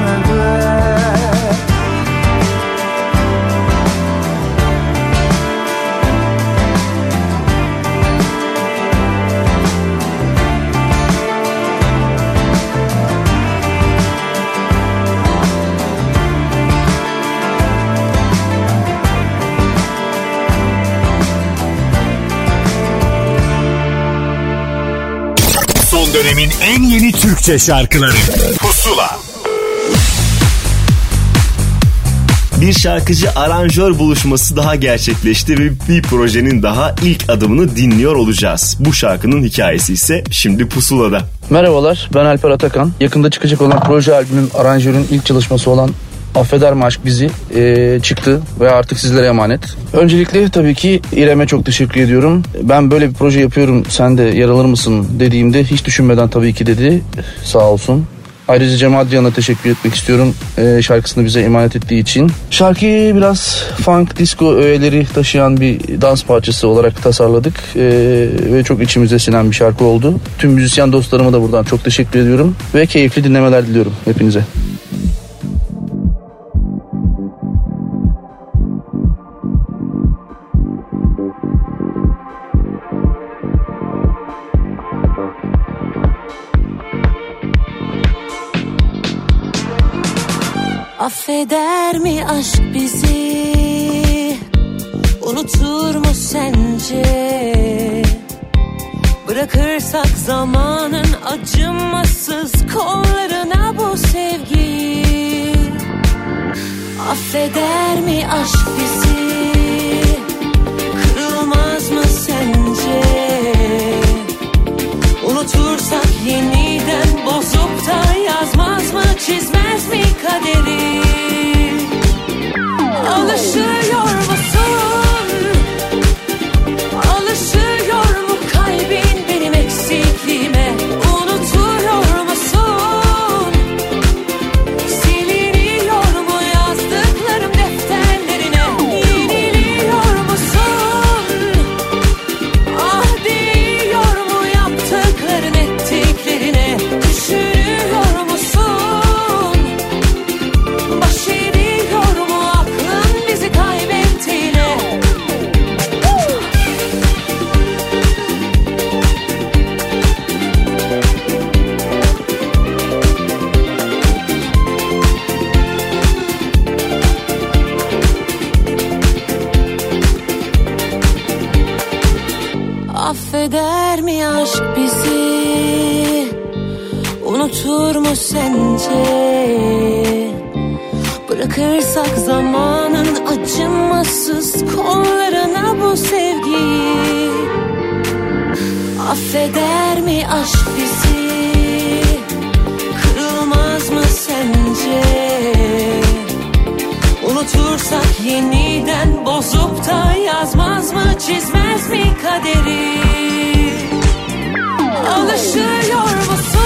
Son dönemin en yeni Türkçe şarkıları Pusula Bir şarkıcı aranjör buluşması daha gerçekleşti ve bir projenin daha ilk adımını dinliyor olacağız. Bu şarkının hikayesi ise şimdi pusulada. Merhabalar ben Alper Atakan. Yakında çıkacak olan proje albümüm aranjörün ilk çalışması olan Affeder mi Aşk Bizi e, çıktı ve artık sizlere emanet. Öncelikle tabii ki İrem'e çok teşekkür ediyorum. Ben böyle bir proje yapıyorum sen de yer alır mısın dediğimde hiç düşünmeden tabii ki dedi sağ olsun. Ayrıca Cem Adrian'a teşekkür etmek istiyorum e, şarkısını bize emanet ettiği için. Şarkıyı biraz funk, disco öğeleri taşıyan bir dans parçası olarak tasarladık e, ve çok içimize sinen bir şarkı oldu. Tüm müzisyen dostlarıma da buradan çok teşekkür ediyorum ve keyifli dinlemeler diliyorum hepinize. Acımasız kollarına bu sevgiyi Affeder mi aşk bizi? Kırılmaz mı sence? Unutursak yeniden bozup da yazmaz mı çizmez mi kaderi Bırakırsak zamanın acımasız kollarına bu sevgiyi Affeder mi aşk bizi? Kırılmaz mı sence? Unutursak yeniden bozup da yazmaz mı çizmez mi kaderi? Alışıyor musun?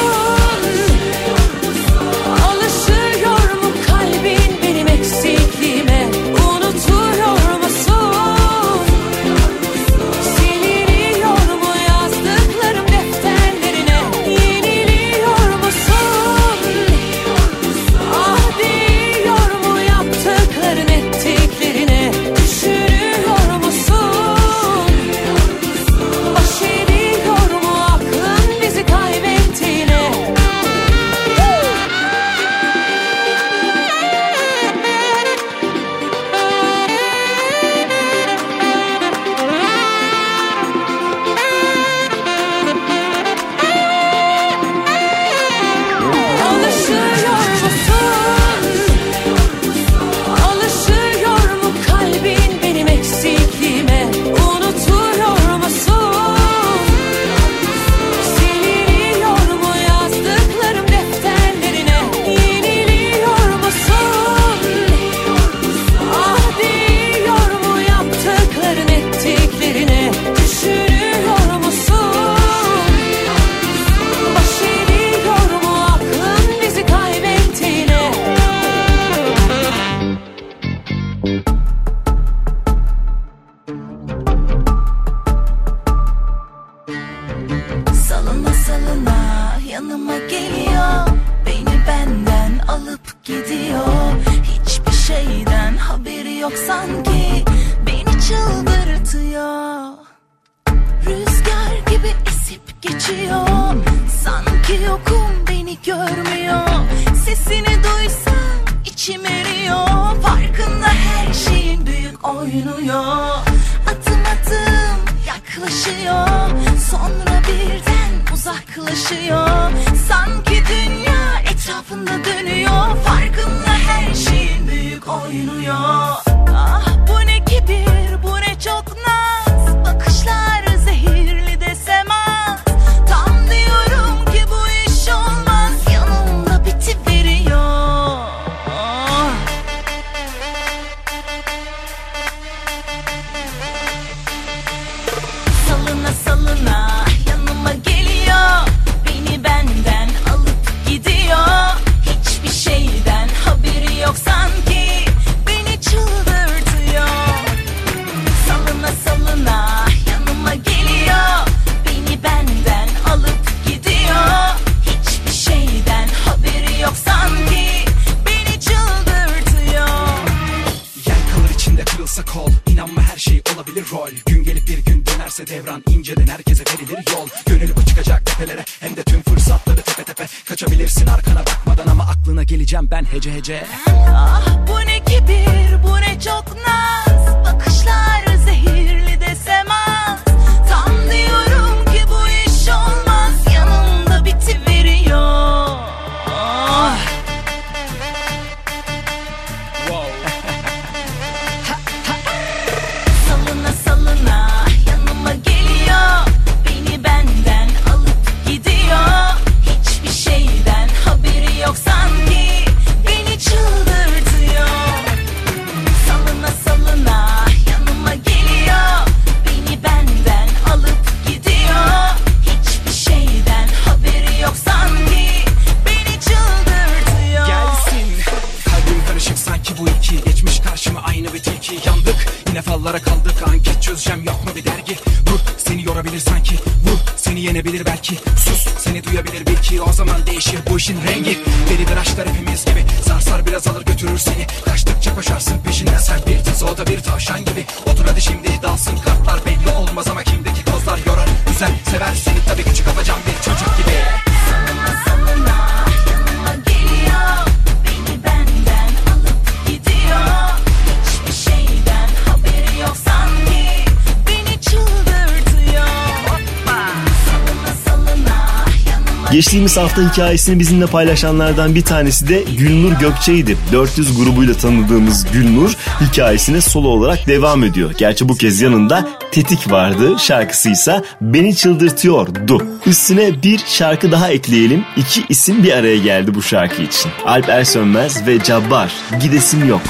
Hafta hikayesini bizimle paylaşanlardan bir tanesi de Gülnur Gökçe'ydi. 400 grubuyla tanıdığımız Gülnur hikayesine solo olarak devam ediyor. Gerçi bu kez yanında Tetik vardı. Şarkısıysa Beni Çıldırtıyordu. Üstüne bir şarkı daha ekleyelim. İki isim bir araya geldi bu şarkı için. Alp Ersönmez ve Cabbar. Gidesim yok.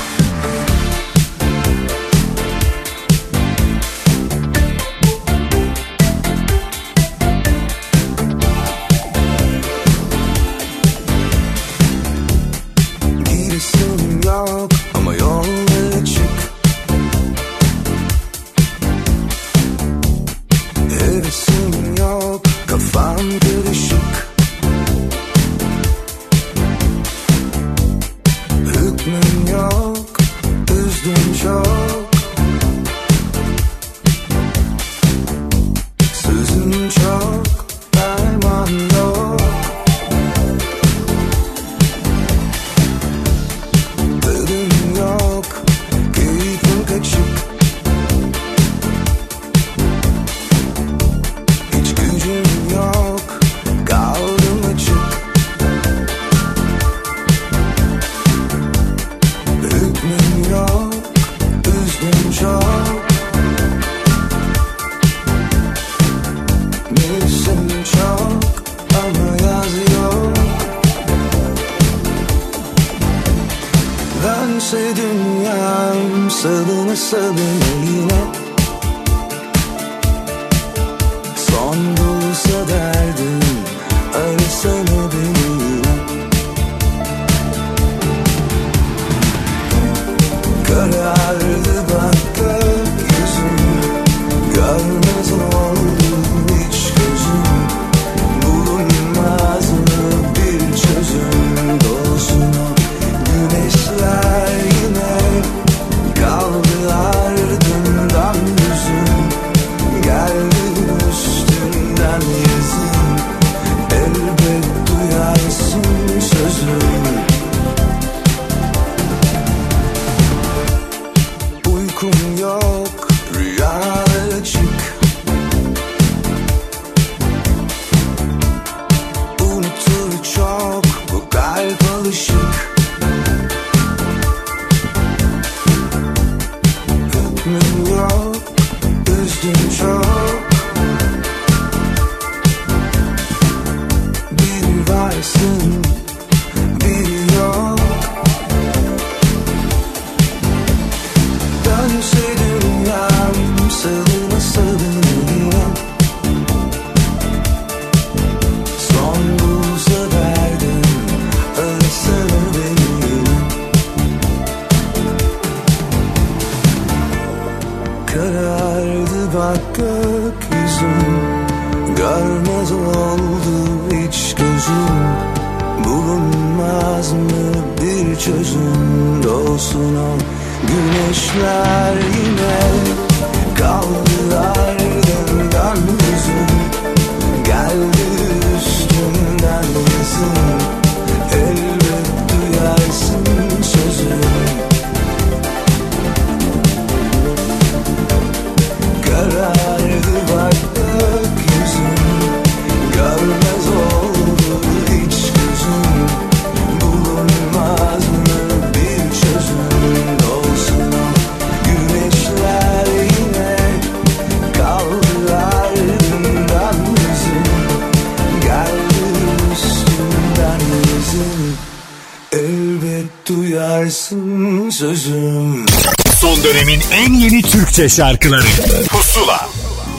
Türkçe şarkıları. Pusula.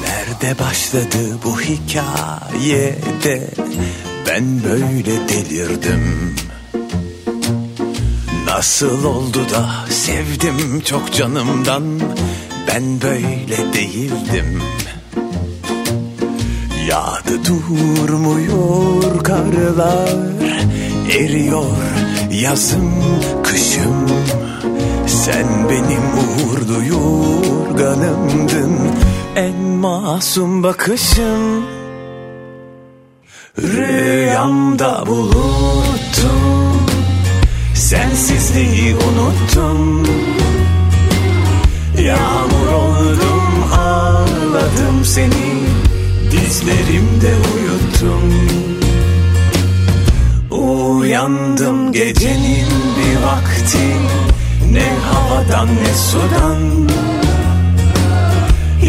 Nerede başladı bu hikayede? Ben böyle delirdim. Nasıl oldu da sevdim çok canımdan? Ben böyle değildim. Yağdı durmuyor karlar Eriyor yazım kışım Sen benim uğurlu yorganımdın En masum bakışım Rüyamda buluttum. Sensizliği unuttum. Yağmur oldum ağladım seni. Dizlerimde uyuttum. Uyandım gecenin bir vakti Ne havadan ne sudan.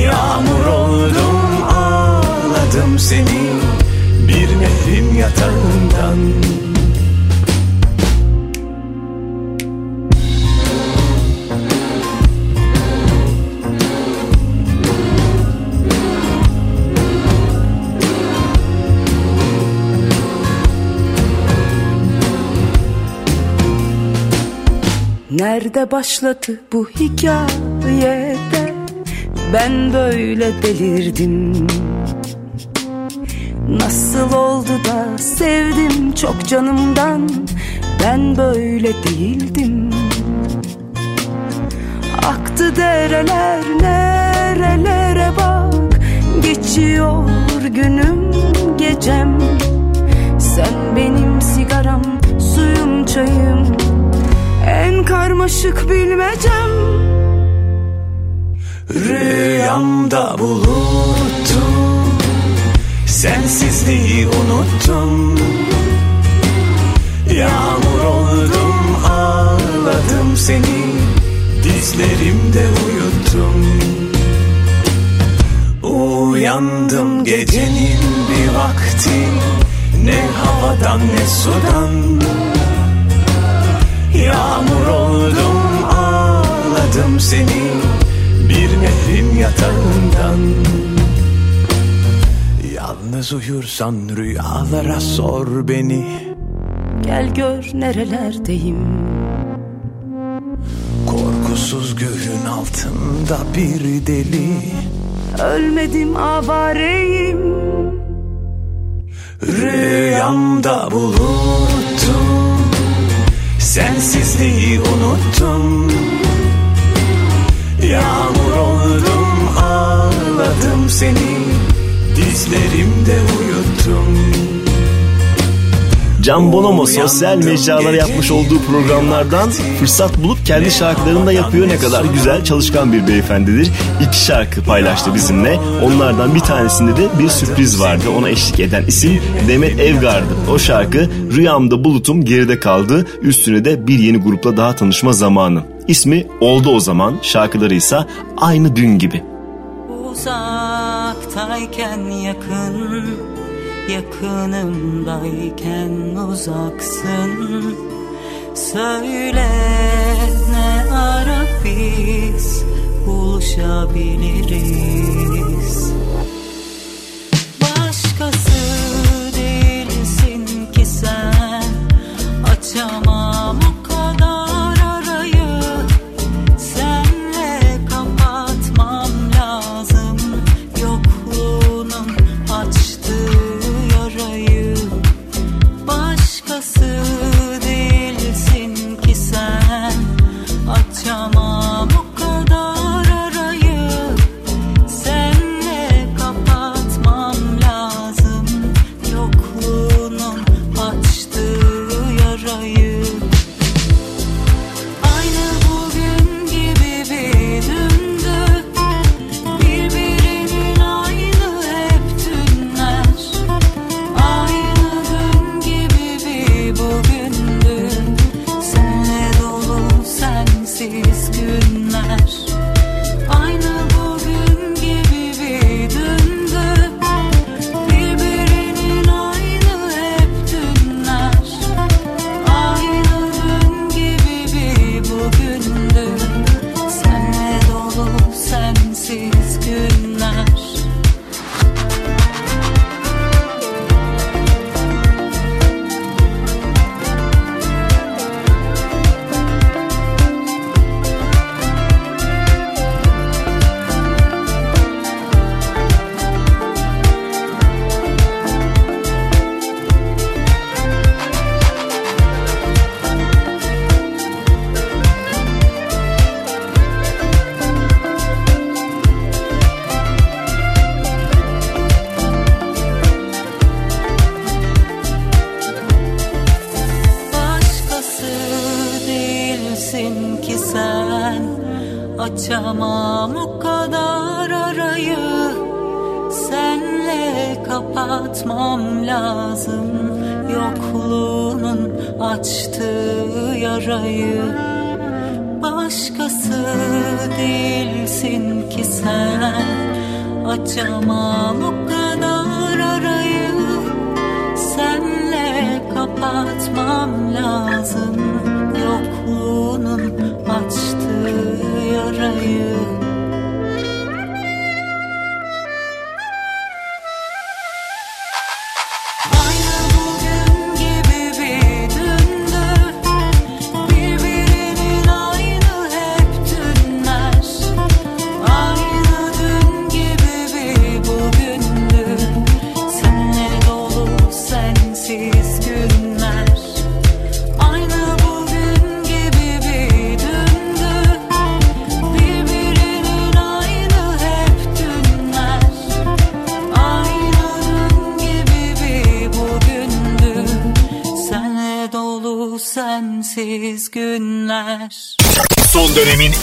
Yağmur oldum ağladım seni Bir nehrin yatağından Nerede başladı bu hikayede? Ben böyle delirdim. Nasıl oldu da sevdim çok canımdan? Ben böyle değildim. Aktı dereler nerelere bak? Geçiyor günüm gecem. Sen benim sigaram suyum çayım En karmaşık bilmecem. Rüyamda buluttum. Sensizliği unuttum. Yağmur oldum ağladım seni. Dizlerimde uyuttum. Uyandım gecenin bir vakti. Ne havadan ne sudan Yağmur oldum ağladım seni Bir nehrin yatağından. Yalnız uyursan rüyalara sor beni. Gel gör nerelerdeyim. Korkusuz göğün altında bir deli. Ölmedim avareyim. Rüyamda buluttum Sensizliği unuttum. Yağmur oldum ağladım seni. Dizlerimde uyuttum Can Bonomo sosyal mecralara yapmış olduğu programlardan fırsat bulup kendi şarkılarını da yapıyor. Ne kadar güzel çalışkan bir beyefendidir. İki şarkı paylaştı bizimle. Onlardan bir tanesinde de bir sürpriz vardı. Ona eşlik eden isim Demet Evgar'dı. O şarkı Rüyamda Bulutum geride kaldı. Üstüne de bir yeni grupla daha tanışma zamanı. İsmi Oldu O Zaman. Şarkıları ise Aynı Dün Gibi. Uzaktayken yakın Yakınımdayken uzaksın. Söyle ne ara biz buluşabiliriz. Başkası değilsin ki sen. Açamam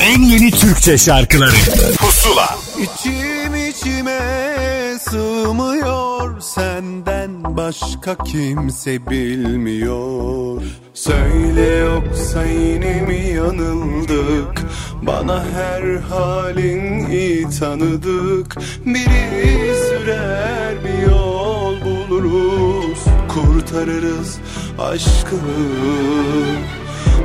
en yeni Türkçe şarkıları. Pusula. İçim içime sığmıyor Senden başka kimse bilmiyor. Söyle yoksa yine mi yanıldık? Bana her halin iyi tanıdık. Biri sürer bir yol buluruz. Kurtarırız aşkı.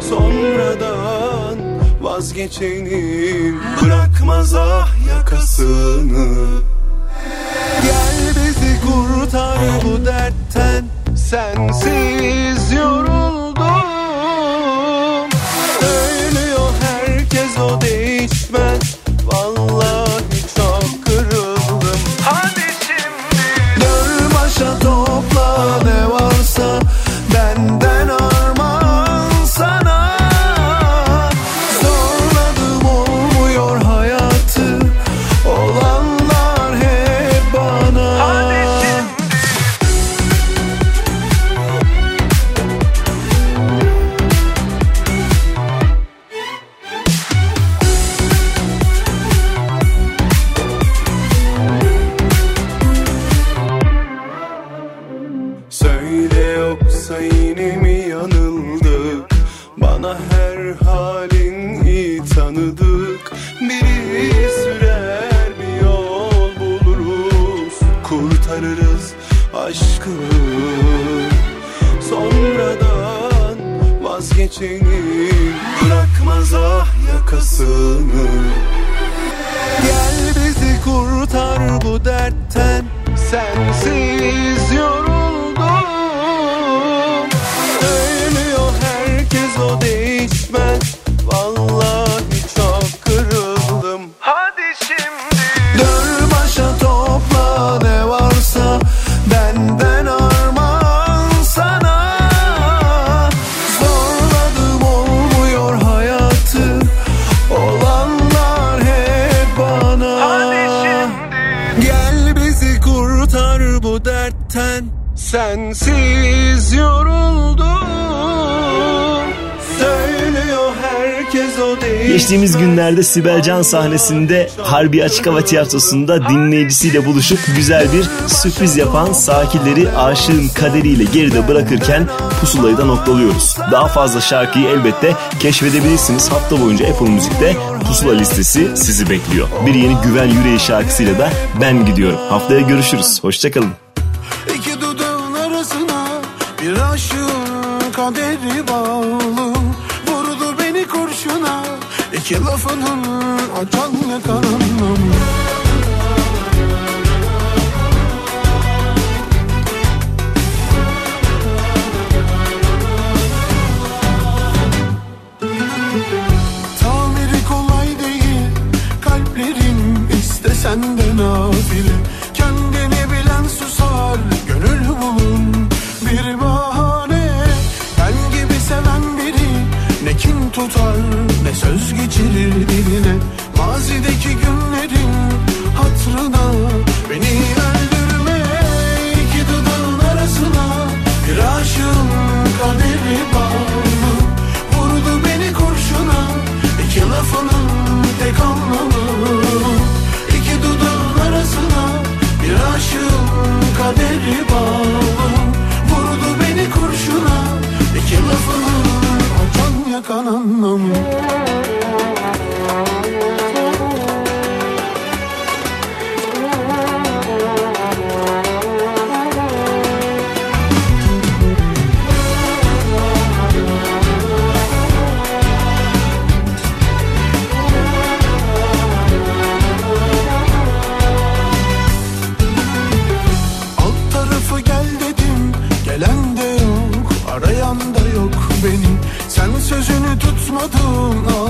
Sonradan vazgeçenin Bırakmaz ah yakasını. Gel bizi kurtar bu dertten Sensiz yoruldum vazgeçenin Bırakmaz ah yakasını. Gel bizi kurtar bu dertten. Sensiz Geçtiğimiz günlerde Sibel Can sahnesinde Harbi Açık Hava Tiyatrosu'nda dinleyicisiyle buluşup güzel bir sürpriz yapan sakinleri aşığın kaderiyle geride bırakırken pusulayı da noktalıyoruz. Daha fazla şarkıyı elbette keşfedebilirsiniz. Hafta boyunca Apple Müzik'te pusula listesi sizi bekliyor. Bir yeni Güven Yüreği şarkısıyla da ben gidiyorum. Haftaya görüşürüz. Hoşçakalın. İki dudağın arasına bir aşığın kaderi iki lafının açan yakaranım tutar ne söz geçirir diline. Mazideki günlerin hatrına beni öldürme iki dudağın arasına. Bir aşığın kaderi bağlı Vurdu beni kurşuna iki lafının tek anlamı. İki dudağın arasına bir aşığın kaderi bağlı anam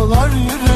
Dağlar yürü.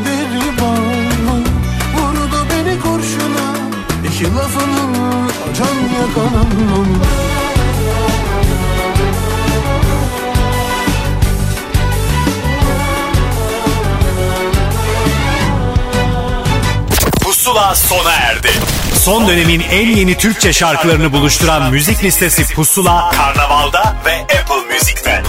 bir bağlı Vurdu beni kurşuna İki lafının can yakanın Pusula sona erdi. Son dönemin en yeni Türkçe şarkılarını buluşturan müzik listesi Pusula, Karnaval'da ve Apple Music'te.